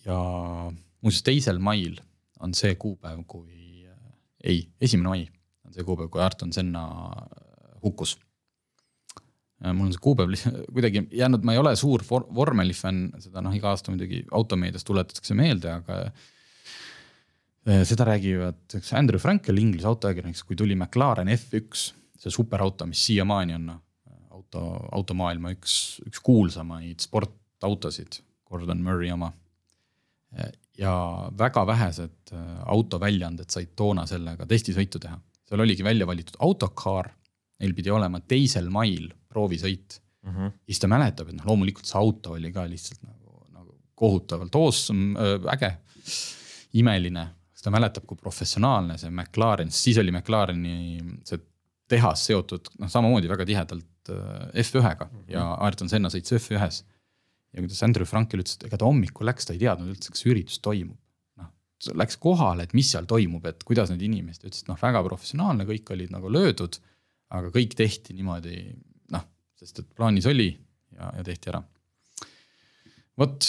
Ja muuseas teisel mail on see kuupäev, kui, ei, esimene mai on see kuupäev, kui Ayrton Senna hukkus. Mul on see kuupäev kuidagi jäänud, ma ei ole suur vor vormelifänn, seda noh, iga aasta muidugi automeedias tuletatakse meelde, aga eh, seda räägivad üks Andrew Frankel, Inglise autoajakirjanik, kui tuli McLaren F1, see superauto, mis siiamaani on noh, auto, automaailma üks, üks kuulsamaid sportautosid, Gordon Murray oma. ja väga vähesed äh, autoväljaanded said toona sellega testisõitu teha, seal oligi välja valitud autokaar, neil pidi olema teisel mail proovisõit mm. -hmm. siis ta mäletab, et noh, loomulikult see auto oli ka lihtsalt nagu, nagu kohutavalt awesome äge, imeline. ta mäletab, kui professionaalne see McLaren, siis oli McLareni see tehas seotud noh, samamoodi väga tihedalt äh, F1-ga mm -hmm. ja Ayrton Senna sõitis F1-s ja kuidas Andrew Frankel ütles, et ega ta hommikul läks, ta ei teadnud üldse, kas üritus toimub. noh, läks kohale, et mis seal toimub, et kuidas need inimesed, ütles, et noh, väga professionaalne, kõik olid nagu löödud. Aga kõik tehti niimoodi noh, sest et plaanis oli ja, ja tehti ära. vot.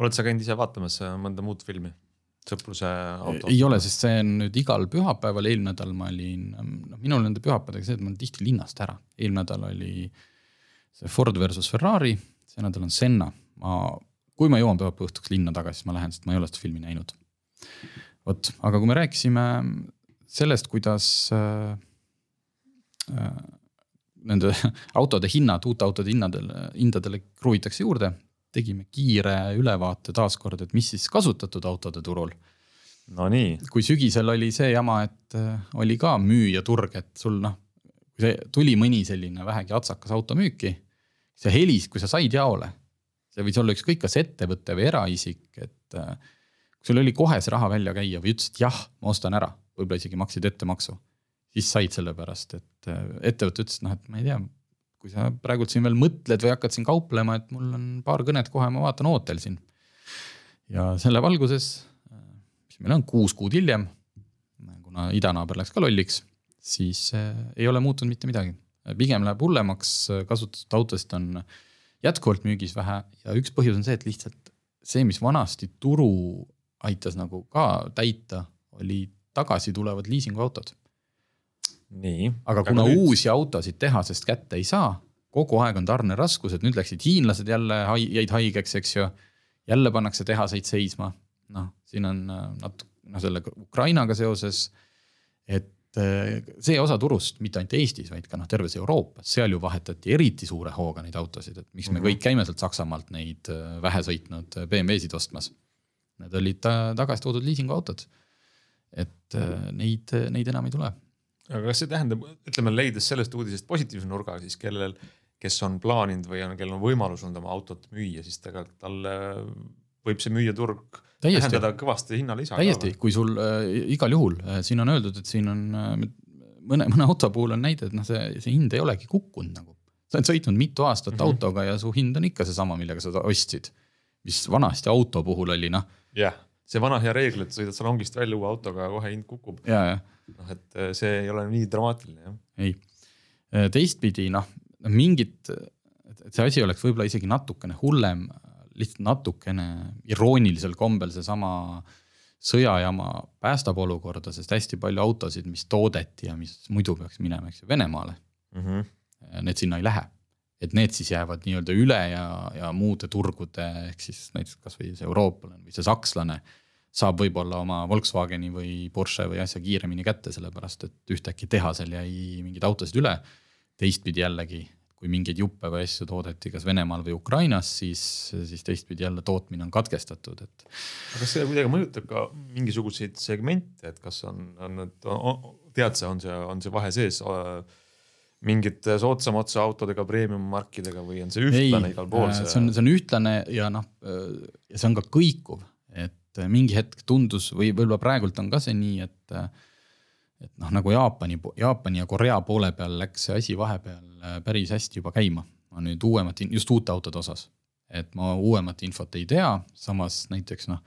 oled sa käinud ise vaatamas äh, mõnda muud filmi? sõpruse auto? ei ole, sest see on nüüd igal pühapäeval, eelmine nädal ma olin, noh minul nende pühapäevadega see, et ma olen tihti linnast ära, eelmine nädal oli see Ford versus Ferrari see nädal on Senna, ma, kui ma jõuan pühapäeva õhtuks linna tagasi, siis ma lähen, sest ma ei ole seda filmi näinud. vot, aga kui me rääkisime sellest, kuidas äh, nende autode hinnad, uute autode hinnadele, hindadele kruvitakse juurde, tegime kiire ülevaate taaskord, et mis siis kasutatud autode turul. Nonii. kui sügisel oli see jama, et äh, oli ka müüjaturg, et sul noh, kui see tuli mõni selline vähegi atsakas auto müüki see helis, kui sa said jaole, see võis olla ükskõik kas ettevõte või eraisik, et äh, kui sul oli kohe see raha välja käia või ütlesid jah, ma ostan ära, võib-olla isegi maksid ettemaksu, siis said sellepärast, et äh, ettevõte ütles, noh, et ma ei tea, kui sa praegult siin veel mõtled või hakkad siin kauplema, et mul on paar kõnet kohe, ma vaatan ootel siin. ja selle valguses, äh, mis meil on kuus kuud hiljem, kuna idanaaber läks ka lolliks, siis ei ole muutunud mitte midagi pigem läheb hullemaks, kasutatud autosid on jätkuvalt müügis vähe ja üks põhjus on see, et lihtsalt see, mis vanasti turu aitas nagu ka täita, oli tagasi tulevad liisinguautod. Aga kuna nüüd... uusi autosid tehasest kätte ei saa, kogu aeg on tarneraskused, nüüd läksid hiinlased jälle, jäid haigeks, eks ju. jälle pannakse tehaseid seisma, noh, siin on äh, natuke, noh, selle Ukrainaga seoses, et Eh, see osa turust, mitte ainult Eestis, vaid ka noh, terves Euroopas, seal ju vahetati eriti suure hooga neid autosid, et miks me mm -hmm. kõik käime sealt Saksamaalt neid eh, vähe sõitnud eh, BMW-sid ostmas. Need olid ta tagasi toodud liisinguautod. et neid, neid enam ei tule. Aga kas see tähendab, ütleme leides sellest uudisest positiivse nurga, siis kellel, kes on plaaninud või on, kellel on võimalus olnud oma autot müüa, siis tegelikult talle võib see müüjaturg tähendada kõvasti hinnalisa. täiesti, kui sul äh, igal juhul äh, siin on öeldud, et siin on äh, mõne, mõne auto puhul on näide, et noh, see, see hind ei olegi kukkunud nagu. sa oled sõitnud mitu aastat mm -hmm. autoga ja su hind on ikka seesama, millega sa ostsid. mis vanasti auto puhul oli noh. jah yeah., see vana hea reegel, et sõidad salongist välja uue autoga, kohe hind kukub. Noh, et äh, see ei ole nii dramaatiline jah. ei, äh, teistpidi noh, mingit, et see asi oleks võib-olla isegi natukene hullem lihtsalt natukene iroonilisel kombel seesama sõjajama päästab olukorda, sest hästi palju autosid, mis toodeti ja mis muidu peaks minema, eks ju, Venemaale mm. -hmm. Need sinna ei lähe, et need siis jäävad nii-öelda üle ja, ja muude turgude ehk siis näiteks kasvõi see eurooplane või see sakslane saab võib-olla oma Volkswageni või Porsche või asja kiiremini kätte, sellepärast et ühtäkki tehasel jäi mingeid autosid üle. teistpidi jällegi kui mingeid juppe või asju toodeti kas Venemaal või Ukrainas, siis, siis teistpidi jälle tootmine on katkestatud, et. kas see kuidagi mõjutab ka mingisuguseid segmente, et kas on, on need, tead sa, on see, on see vahe sees? mingite soodsama otsa autodega, premium markidega või on see ühtlane Ei, igal pool? see on, see on ühtlane ja noh, ja see on ka kõikuv, et mingi hetk tundus või võib-olla praegult on ka see nii, et et noh, nagu Jaapani, Jaapani ja Korea poole peal läks see asi vahepeal äh, päris hästi juba käima. ma nüüd uuemat, just uute autode osas, et ma uuemat infot ei tea, samas näiteks noh,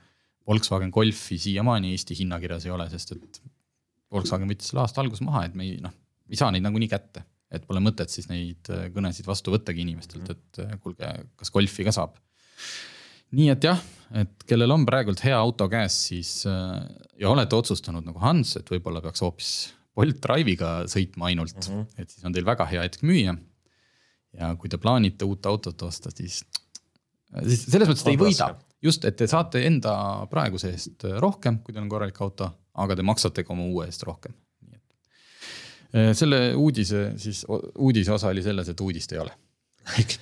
Volkswagen Golfi siiamaani Eesti hinnakirjas ei ole, sest et Volkswagen võttis selle aasta alguses maha, et me ei noh, ei saa neid nagunii kätte, et pole mõtet siis neid äh, kõnesid vastu võttagi inimestelt, et äh, kuulge, kas Golfi ka saab. Nii et jah, et kellel on praegult hea auto käes, siis äh, ja olete otsustanud nagu Hans, et võib-olla peaks hoopis Bolt Drive'iga sõitma ainult mm, -hmm. et siis on teil väga hea hetk müüa. ja kui te plaanite uut autot osta, siis, siis selles mõttes te ei võida, just, et te saate enda praeguse eest rohkem, kui teil on korralik auto, aga te maksate ka oma uue eest rohkem. selle uudise siis, uudise osa oli selles, et uudist ei ole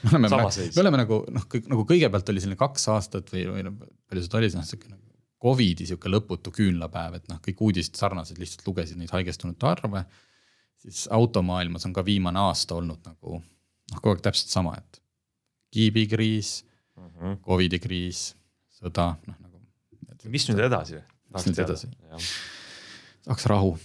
me oleme, me oleme nagu noh, nagu kõigepealt oli selline kaks aastat või, või noh, palju seda oli, noh sihuke nagu Covidi sihuke lõputu küünlapäev, et noh, kõik uudised sarnased lihtsalt lugesid neid haigestunute arve. siis automaailmas on ka viimane aasta olnud nagu noh, kogu aeg täpselt sama, et kiibikriis mm, -hmm. Covidi kriis, sõda, noh nagu. mis nüüd edasi? mis nüüd edasi? tahaks rahu.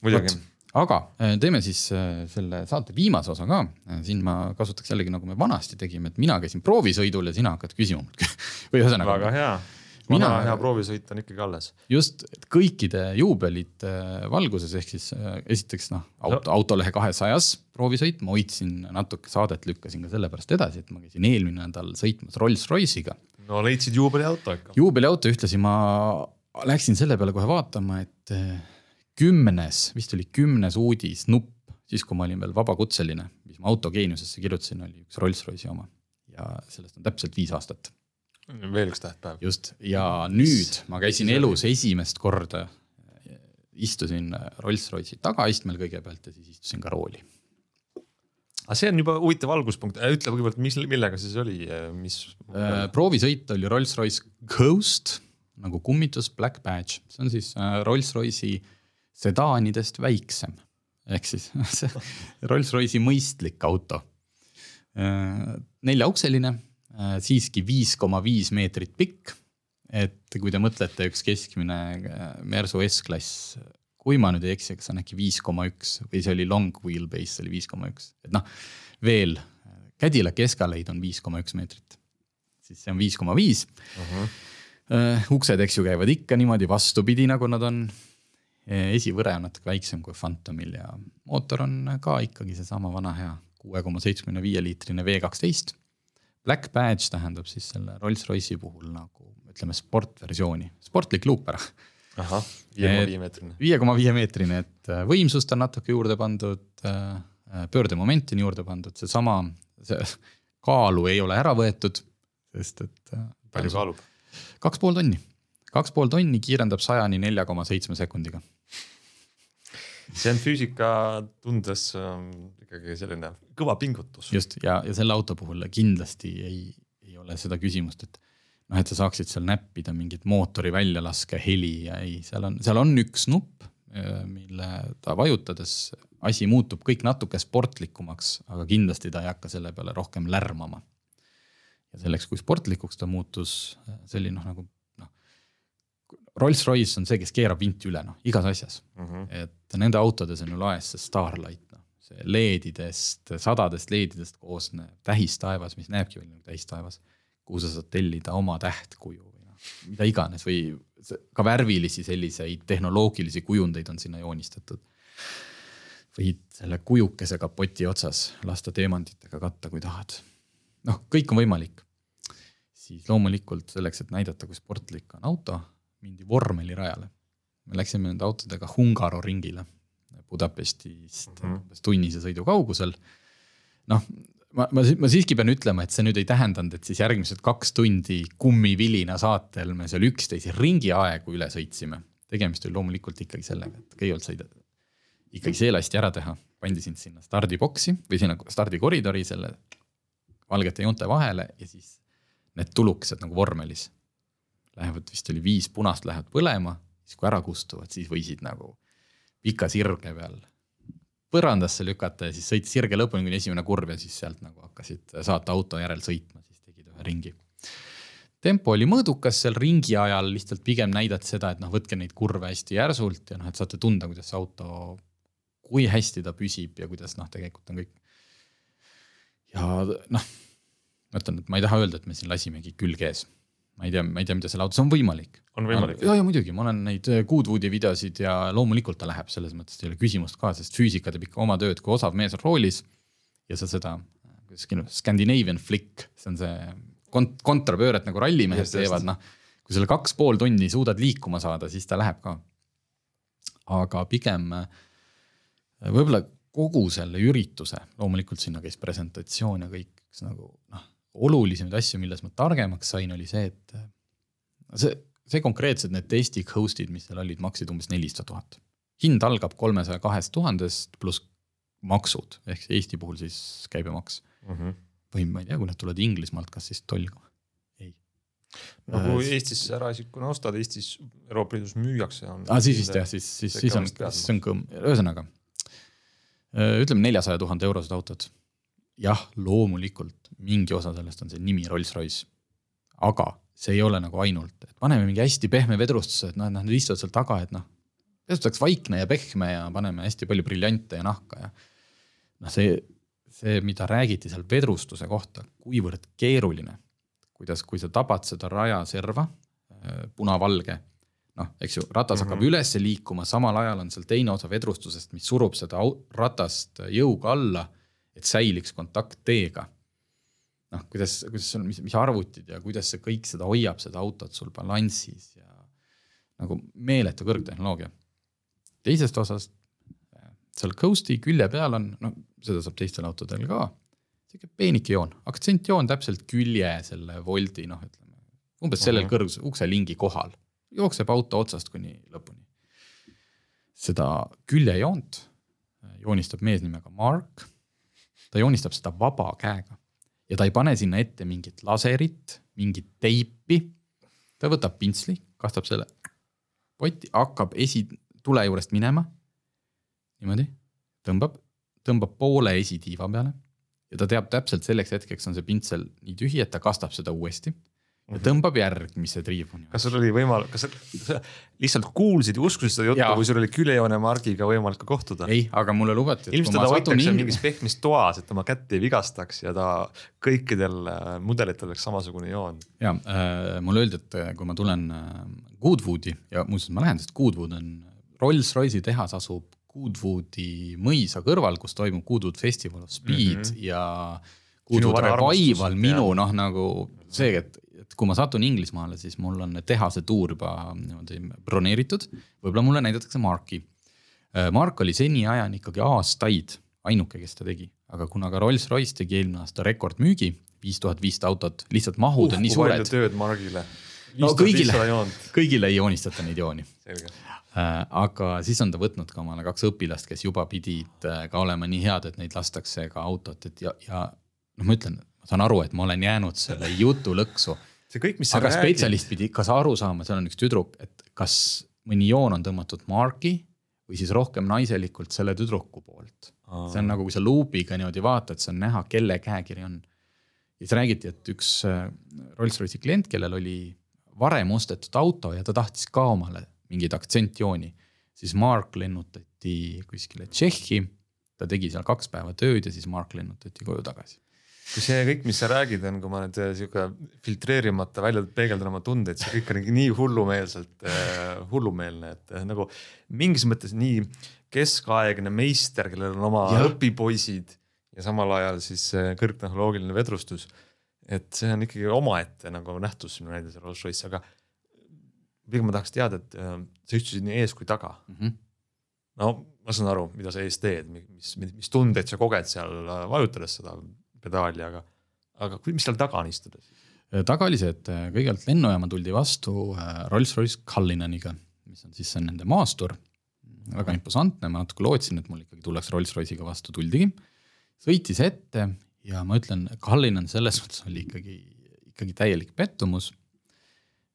muidugi aga äh, teeme siis äh, selle saate viimase osa ka. Äh, siin ma kasutaks jällegi nagu me vanasti tegime, et mina käisin proovisõidul ja sina hakkad küsima või ühesõnaga. väga hea vana mina, hea proovisõit on ikkagi alles. just, et kõikide juubelite valguses, ehk siis esiteks noh, auto no., autolehe kahesajas proovisõit, ma hoidsin natuke saadet, lükkasin ka sellepärast edasi, et ma käisin eelmine nädal sõitmas Rolls-Royce'iga. no leidsid juubeliauto ikka. juubeliauto, ühtlasi ma läksin selle peale kohe vaatama, et kümnes, vist oli kümnes uudis, nupp, siis kui ma olin veel vabakutseline, mis ma autogeeniusesse kirjutasin, oli üks Rolls-Royce'i oma ja sellest on täpselt viis aastat. veel üks tähtpäev. just ja nüüd ma käisin elus esimest korda, istusin Rolls-Royce'i tagaistmel kõigepealt ja siis istusin ka rooli. aga see on juba huvitav alguspunkt, äh, ütle kõigepealt, mis, millega see siis oli, äh, mis äh,? proovisõit oli Rolls-Royce Ghost nagu kummitus Black Badge, see on siis Rolls-Royce'i sedaanidest väiksem. ehk siis see Rolls-Royce'i mõistlik auto. Äh, neljaukseline, äh, siiski viis koma viis meetrit pikk. et kui te mõtlete, üks keskmine äh, Mersu S-klass, kui ma nüüd ei eksi, kas on äkki viis koma üks või see oli long wheelbase oli viis koma üks, et noh, veel Cadillac Escalade on viis koma üks meetrit, siis see on viis koma viis. Mhm. uksed, eks ju, käivad ikka niimoodi vastupidi, nagu nad on esivõre on natuke väiksem kui Phantomil ja mootor on ka ikkagi seesama vana hea kuue koma seitsmekümne viie liitrine V kaksteist. Black Badge tähendab siis selle Rolls-Royce'i puhul nagu ütleme sportversiooni, sportlik luuper. ahah, viie koma viie meetrine. viie koma viie meetrine, et äh, võimsust on natuke juurde pandud, äh, äh, pöördemomenti on juurde pandud, seesama, see kaalu ei ole ära võetud, sest et. palju kaalub? kaks pool tonni, kaks pool tonni kiirendab sajani nelja koma seitsme sekundiga see on füüsika tundes ähm, ikkagi selline kõva pingutus. just ja, ja selle auto puhul kindlasti ei, ei ole seda küsimust, et noh, et sa saaksid seal näppida mingit mootori väljalaske heli ja ei, seal on, seal on üks nupp, äh, mille ta vajutades asi muutub kõik natuke sportlikumaks, aga kindlasti ta ei hakka selle peale rohkem lärmama. ja selleks, kui sportlikuks ta muutus, see oli noh, nagu Rolls-Royce on see, kes keerab vinti üle, noh, igas asjas mm. -hmm. et nende autodes on ju laes see Starlight, noh, see LED-idest, sadadest LED-idest koosnev tähistaevas, mis näebki välja nagu tähistaevas. kuhu sa saad tellida oma tähtkuju või noh, mida iganes või ka värvilisi selliseid tehnoloogilisi kujundeid on sinna joonistatud. võid selle kujukese kapoti otsas lasta teemantidega katta, kui tahad. noh, kõik on võimalik. siis loomulikult selleks, et näidata, kui sportlik on auto mindi vormelirajale. me läksime nende autodega Hungaro ringile Budapestist mm -hmm. umbes tunnise sõidu kaugusel. noh, ma, ma, ma siiski pean ütlema, et see nüüd ei tähendanud, et siis järgmised kaks tundi kummivilina saatel me seal üksteise ringi aegu üle sõitsime. tegemist oli loomulikult ikkagi sellega, et kõigepealt said ikkagi see lasti ära teha, pandi sind sinna stardiboksi või sinna stardikoridori selle valgete joonte vahele ja siis need tulukesed nagu vormelis lähevad, vist oli viis punast lähevad põlema, siis kui ära kustuvad, siis võisid nagu pika sirge peal põrandasse lükata ja siis sõita sirge lõpuni kuni esimene kurv ja siis sealt nagu hakkasid saate auto järel sõitma, siis tegid ühe ringi. tempo oli mõõdukas seal ringi ajal, lihtsalt pigem näidati seda, et noh, võtke neid kurve hästi järsult ja noh, et saate tunda, kuidas auto, kui hästi ta püsib ja kuidas noh, tegelikult on kõik. ja noh, ma ütlen, et ma ei taha öelda, et me siin lasimegi külg ees ma ei tea, ma ei tea, mida selle autos on võimalik. on võimalik? ja, ja muidugi, ma olen neid äh, Goodwoodi videosid ja loomulikult ta läheb, selles mõttes ei ole küsimust ka, sest füüsika teeb ikka oma tööd, kui osav mees on roolis. ja sa seda, kuidas Scandinavian flick, see on see kont-, kontrapööret nagu rallimehed Just, teevad, noh. kui selle kaks pool tundi suudad liikuma saada, siis ta läheb ka. aga pigem äh, võib-olla kogu selle ürituse, loomulikult sinna käis presentatsioon ja kõik, üks nagu noh, olulisemaid asju, milles ma targemaks sain, oli see, et äh, see, see konkreetselt need testi host'id, mis seal olid, maksid umbes nelisada tuhat. hind algab kolmesaja kahest tuhandest pluss maksud ehk Eesti puhul siis käibemaks või ma ei tea, kui nad tulevad Inglismaalt, kas siis toll ei. no kui Äh, Eestis eraisikuna ostad, Eestis Euroopa Liidus müüakse, aa, siis vist jah, siis, siis, siis on, siis on kõmm, ühesõnaga. ütleme neljasaja tuhande eurosed autod. jah, loomulikult mingi osa sellest on see nimi Rolls-Royce. aga see ei ole nagu ainult, et paneme mingi hästi pehme vedrustuse, et noh, noh, nad istuvad seal taga, et noh. vedrustaks vaikne ja pehme ja paneme hästi palju briljante ja nahka ja. noh, see, see, mida räägiti seal vedrustuse kohta, kuivõrd keeruline. kuidas, kui sa tabad seda rajaserva, punavalge noh, eks ju, ratas hakkab mm -hmm. üles liikuma, samal ajal on seal teine osa vedrustusest, mis surub seda ratast jõuga alla, et säiliks kontakt teega. noh, kuidas, kuidas sul, mis, mis arvutid ja kuidas see kõik seda hoiab, seda autot sul balansis ja nagu meeletu kõrgtehnoloogia. teisest osast seal coast'i külje peal on, no seda saab teistel autodel ka, sihuke peenike joon, aktsentjoon täpselt külje selle voldi, noh, ütleme umbes sellel Mhm. kõrgus ukselingi kohal jookseb auto otsast kuni lõpuni. seda küljejoont joonistab mees nimega Mark. Ta joonistab seda vaba käega ja ta ei pane sinna ette mingit laserit, mingit teipi. ta võtab pintsli, kastab selle potti, hakkab esitule juurest minema. niimoodi, tõmbab, tõmbab poole esitiiva peale ja ta teab täpselt selleks hetkeks on see pintsel nii tühi, et ta kastab seda uuesti ja tõmbab järgmise triibuni. kas sul oli võimalik, kas sa lihtsalt kuulsid ja uskusid seda juttu Jaa. või sul oli küljejoone Margiga võimalik ka kohtuda? ei, aga mulle lubati, ilmselt teda hoitakse ing- mingis pehmes toas, et oma kätt ei vigastaks ja ta kõikidel äh, mudelitel oleks samasugune joon. ja äh, mulle öeldi, et äh, kui ma tulen äh, Goodwoodi ja muuseas ma lähen, sest Goodwood on, Rolls-Royce'i tehas asub Goodwoodi mõisa kõrval, kus toimub Goodwood Festival of Speed mm -hmm. ja Goodwood Revival, minu noh, nagu see, et, et kui ma satun Inglismaale, siis mul on tehase tuur juba niimoodi broneeritud, võib-olla mulle näidatakse Marki. Mark oli seniajani ikkagi aastaid ainuke, kes ta tegi, aga kuna ka Rolls-Royce tegi eelmine aasta rekordmüügi, viis tuhat viissada autot, lihtsalt mahud on nii suured, tööd Margile. No kõigile. kõigile ei joonistata neid jooni. Äh, aga siis on ta võtnud ka omale kaks õpilast, kes juba pidid äh, ka olema nii head, et neid lastakse ka autot, et ja, ja noh, ma ütlen, ma saan aru, et ma olen jäänud selle jutu lõksu, see kõik, mis sa aga räägid, spetsialist pidi ikka aru saama, seal on üks tüdruk, et kas mõni joon on tõmmatud Marki või siis rohkem naiselikult selle tüdruku poolt. see on nagu, kui sa luubiga niimoodi vaatad, see on näha, kelle käekiri on. ja siis räägiti, et üks äh, Rolls-Royce'i klient, kellel oli varem ostetud auto ja ta tahtis ka omale mingeid aktsentjooni, siis Mark lennutati kuskile Tšehhi. ta tegi seal kaks päeva tööd ja siis Mark lennutati koju tagasi. Kui see kõik, mis sa räägid, on, kui ma nüüd äh, sihuke filtreerimata välja peegeldan oma tundeid, see kõik on nii hullumeelselt äh, hullumeelne, et äh, nagu mingis mõttes nii keskaegne meister, kellel on oma ja. õpipoisid ja samal ajal siis äh, kõrgtehnoloogiline vedrustus. et see on ikkagi omaette nagu nähtus sinu näides Rolls-Royce, aga pigem ma tahaks teada, et äh, sa istusid nii ees kui taga. Mhm. no ma saan aru, mida sa ees teed, mis, mis tundeid sa koged seal äh, vajutades seda pedaali, aga, aga mis seal taga on istuda siis? taga oli see, et äh, kõigepealt lennujaama tuldi vastu äh, Rolls-Royce Cullinaniga, mis on siis nende maastur. väga imposantne, ma natuke lootsin, et mul ikkagi tullakse Rolls-Royce'iga vastu, tuldigi. sõitis ette ja ma ütlen, Cullinan selles mõttes oli ikkagi, ikkagi täielik pettumus.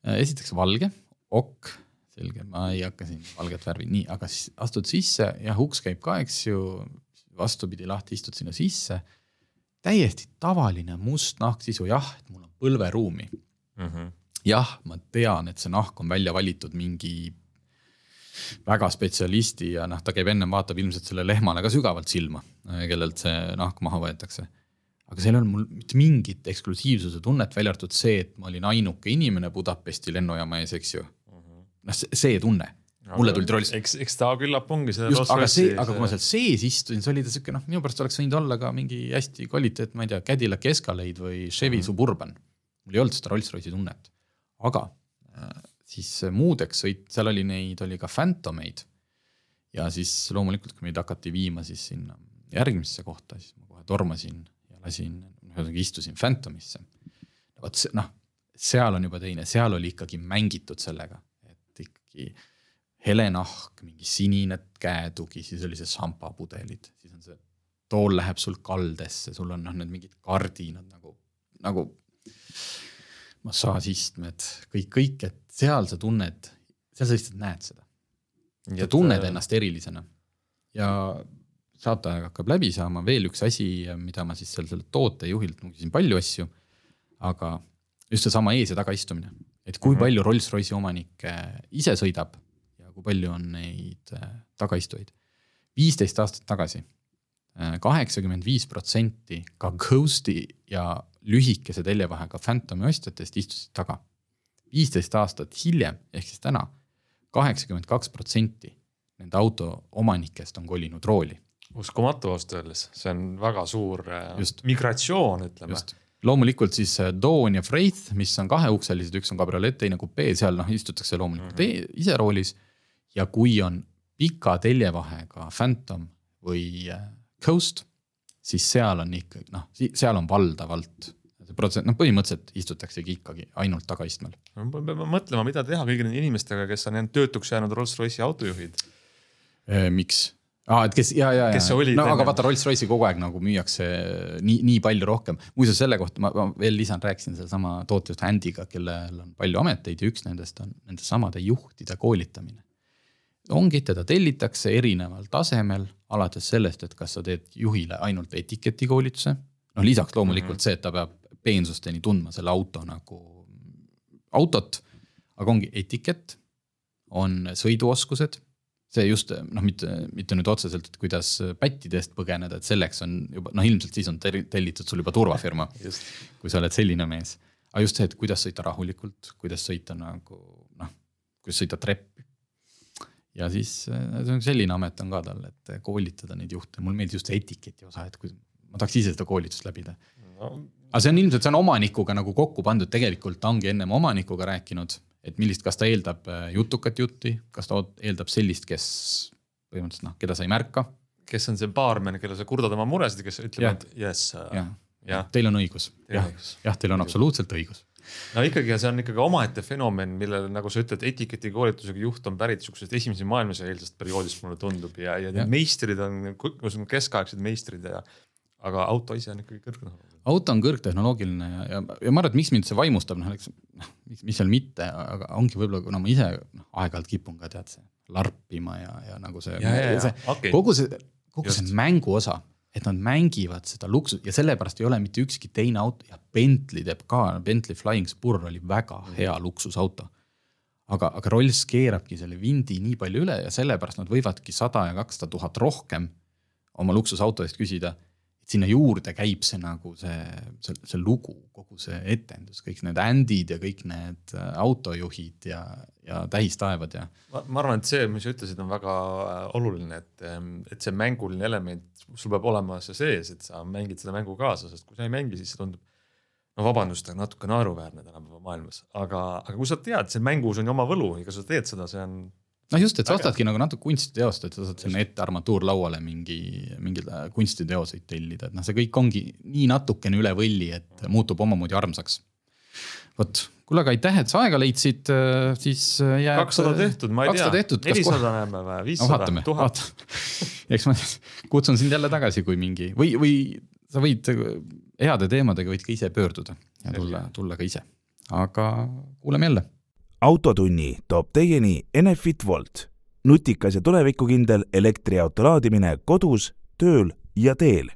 esiteks valge, okk, selge, ma ei hakka siin valget värvi, nii, aga siis astud sisse, jah, uks käib ka, eks ju, vastupidi lahti, istud sinna sisse täiesti tavaline must nahksisu, jah, et mul on põlveruumi. jah, ma tean, et see nahk on välja valitud mingi väga spetsialisti ja noh, ta käib ennem, vaatab ilmselt selle lehmale ka sügavalt silma, kellelt see nahk maha võetakse. aga seal ei olnud mul mitte mingit eksklusiivsuse tunnet, välja arvatud see, et ma olin ainuke inimene Budapesti lennujaama ees, eks ju. noh, see tunne, mulle tuli trollis eks, eks ta küllap ongi see just, aga see, Rolls-Royce'i aga kui ma seal sees istusin, see oli ta siuke noh, minu pärast oleks võinud olla ka mingi hästi kvaliteet, ma ei tea, Cadillac Escalade või Chevy mm -hmm. Suburban. mul ei olnud seda Rolls-Royce'i tunnet, aga äh, siis muudeks sõit, seal oli neid, oli ka Phantomeid. ja siis loomulikult, kui meid hakati viima siis sinna järgmisse kohta, siis ma kohe tormasin ja lasin, ühesõnaga istusin Phantomisse. vot see, noh, seal on juba teine, seal oli ikkagi mängitud sellega, et ikkagi hele nahk, mingi sinine käetugi, siis oli see šampapudelid, siis on see, tool läheb sul kaldesse, sul on noh, need mingid kardinad nagu, nagu massaažistmed, kõik, kõik, et seal sa tunned, seal sa lihtsalt näed seda. sa tunned äh, ennast erilisena ja saateaeg hakkab läbi saama, veel üks asi, mida ma siis seal sellelt tootejuhilt, ma küsisin palju asju, aga just seesama ees ja tagaistumine, et kui mm -hmm. palju Rolls-Royce'i omanikke ise sõidab kui palju on neid äh, tagaistujaid. viisteist aastat tagasi äh, kaheksakümmend viis protsenti ka Ghosti ja lühikese teljevahega Phantomi ostjatest istusid taga. viisteist aastat hiljem, ehk siis täna, kaheksakümmend kaks protsenti nende auto omanikest on kolinud rooli. uskumatu ausalt öeldes, see on väga suur äh, Just. migratsioon, ütleme loomulikult siis Dawn ja Wraith, mis on kaheukselised, üks on kabriolett, teine kupee, seal noh istutakse loomulikult mm -hmm. ise roolis ja kui on pika teljevahega Phantom või äh, Coast, siis seal on ikkagi noh, seal on valdavalt see protsent, noh põhimõtteliselt istutaksegi ikkagi ainult tagaistmel. me peame mõtlema, mida teha kõigi nende inimestega, kes on jäänud töötuks jäänud Rolls-Royce'i autojuhid. Äh, miks? aa ah,, et kes ja, ja, ja, no aga vaata Rolls-Royce'i kogu aeg nagu müüakse nii, nii palju rohkem. muuseas selle kohta ma, ma veel lisan, rääkisin sellesama tootejuht Andy'ga, kellel on palju ameteid ja üks nendest on nende samade juhtide koolitamine ongi, teda tellitakse erineval tasemel, alates sellest, et kas sa teed juhile ainult etiketikoolituse. noh, lisaks loomulikult mm -hmm. see, et ta peab peensusteni tundma selle auto nagu autot, aga ongi etikett, on sõiduoskused. see just noh, mitte, mitte nüüd otseselt, et kuidas pättide eest põgeneda, et selleks on juba noh, ilmselt siis on tellitud sul juba turvafirma kui sa oled selline mees. aga just see, et kuidas sõita rahulikult, kuidas sõita nagu noh, kuidas sõita treppi ja siis äh, selline amet on ka tal, et koolitada neid juhte, mulle meeldis just see etiketi osa, et kui ma tahaks ise seda koolitust läbida. No.. aga see on ilmselt, see on omanikuga nagu kokku pandud, tegelikult ta ongi ennem omanikuga rääkinud, et millist, kas ta eeldab äh, jutukat jutti, kas ta eeldab sellist, kes põhimõtteliselt noh, keda sa ei märka. kes on see baarmen, kelle sa kurdad oma muresid, kes ütleb, et jess uh,. Teil on õigus, jah, jah, teil on absoluutselt õigus no ikkagi, see on ikkagi omaette fenomen, millele, nagu sa ütled, etiketikoolitusega juht on pärit sihukesest esimese maailmasõja eelsest perioodist, mulle tundub ja, ja need meistrid on, keskaegsed meistrid ja aga auto ise on ikkagi kõrgtehnoloogiline. auto on kõrgtehnoloogiline ja, ja, ja ma arvan, et miks mind see vaimustab, noh, eks noh, mis, mis seal mitte, aga ongi võib-olla, kuna ma ise noh, aeg-ajalt kipun ka tead see larpima ja, ja nagu see, okay. kogu see, kogu Just. see mängu osa et nad mängivad seda luksust ja sellepärast ei ole mitte ükski teine auto ja Bentley teeb ka, Bentley Flying Spur oli väga mm. hea luksusauto. aga, aga Rolls keerabki selle vindi nii palju üle ja sellepärast nad võivadki sada ja kakssada tuhat rohkem oma luksusauto eest küsida et sinna juurde käib see nagu see, see, see lugu, kogu see etendus, kõik need ändid ja kõik need äh, autojuhid ja, ja tähistaevad ja. ma arvan, et see, mis sa ütlesid, on väga äh, oluline, et, ähm, et see mänguline element, sul peab olema see sees, et sa mängid seda mängu kaasa, sest kui sa ei mängi, siis see tundub no vabandust, aga natuke naeruväärne tänapäeva maailmas, aga, aga kui sa tead, see mängus on ju oma võlu ja kui sa teed seda, see on noh, just, et sa ostadki nagu natuke kunstiteost, et sa saad sinna ette armatuurlauale mingi, mingeid äh, kunstiteoseid tellida, et noh, see kõik ongi nii natukene üle võlli, et muutub omamoodi armsaks. vot, kuule, aga aitäh, et sa aega leidsid, äh, siis äh, jääb. kakssada tehtud, ma ei tea, nelisada näeme või, viissada tuhat. eks ma kutsun sind jälle tagasi, kui mingi või, või sa võid heade teemadega võid ka ise pöörduda ja tulla, tulla ka ise. aga kuuleme jälle autotunni toob teieni Enefit Volt, nutikas ja tulevikukindel elektriauto laadimine kodus, tööl ja teel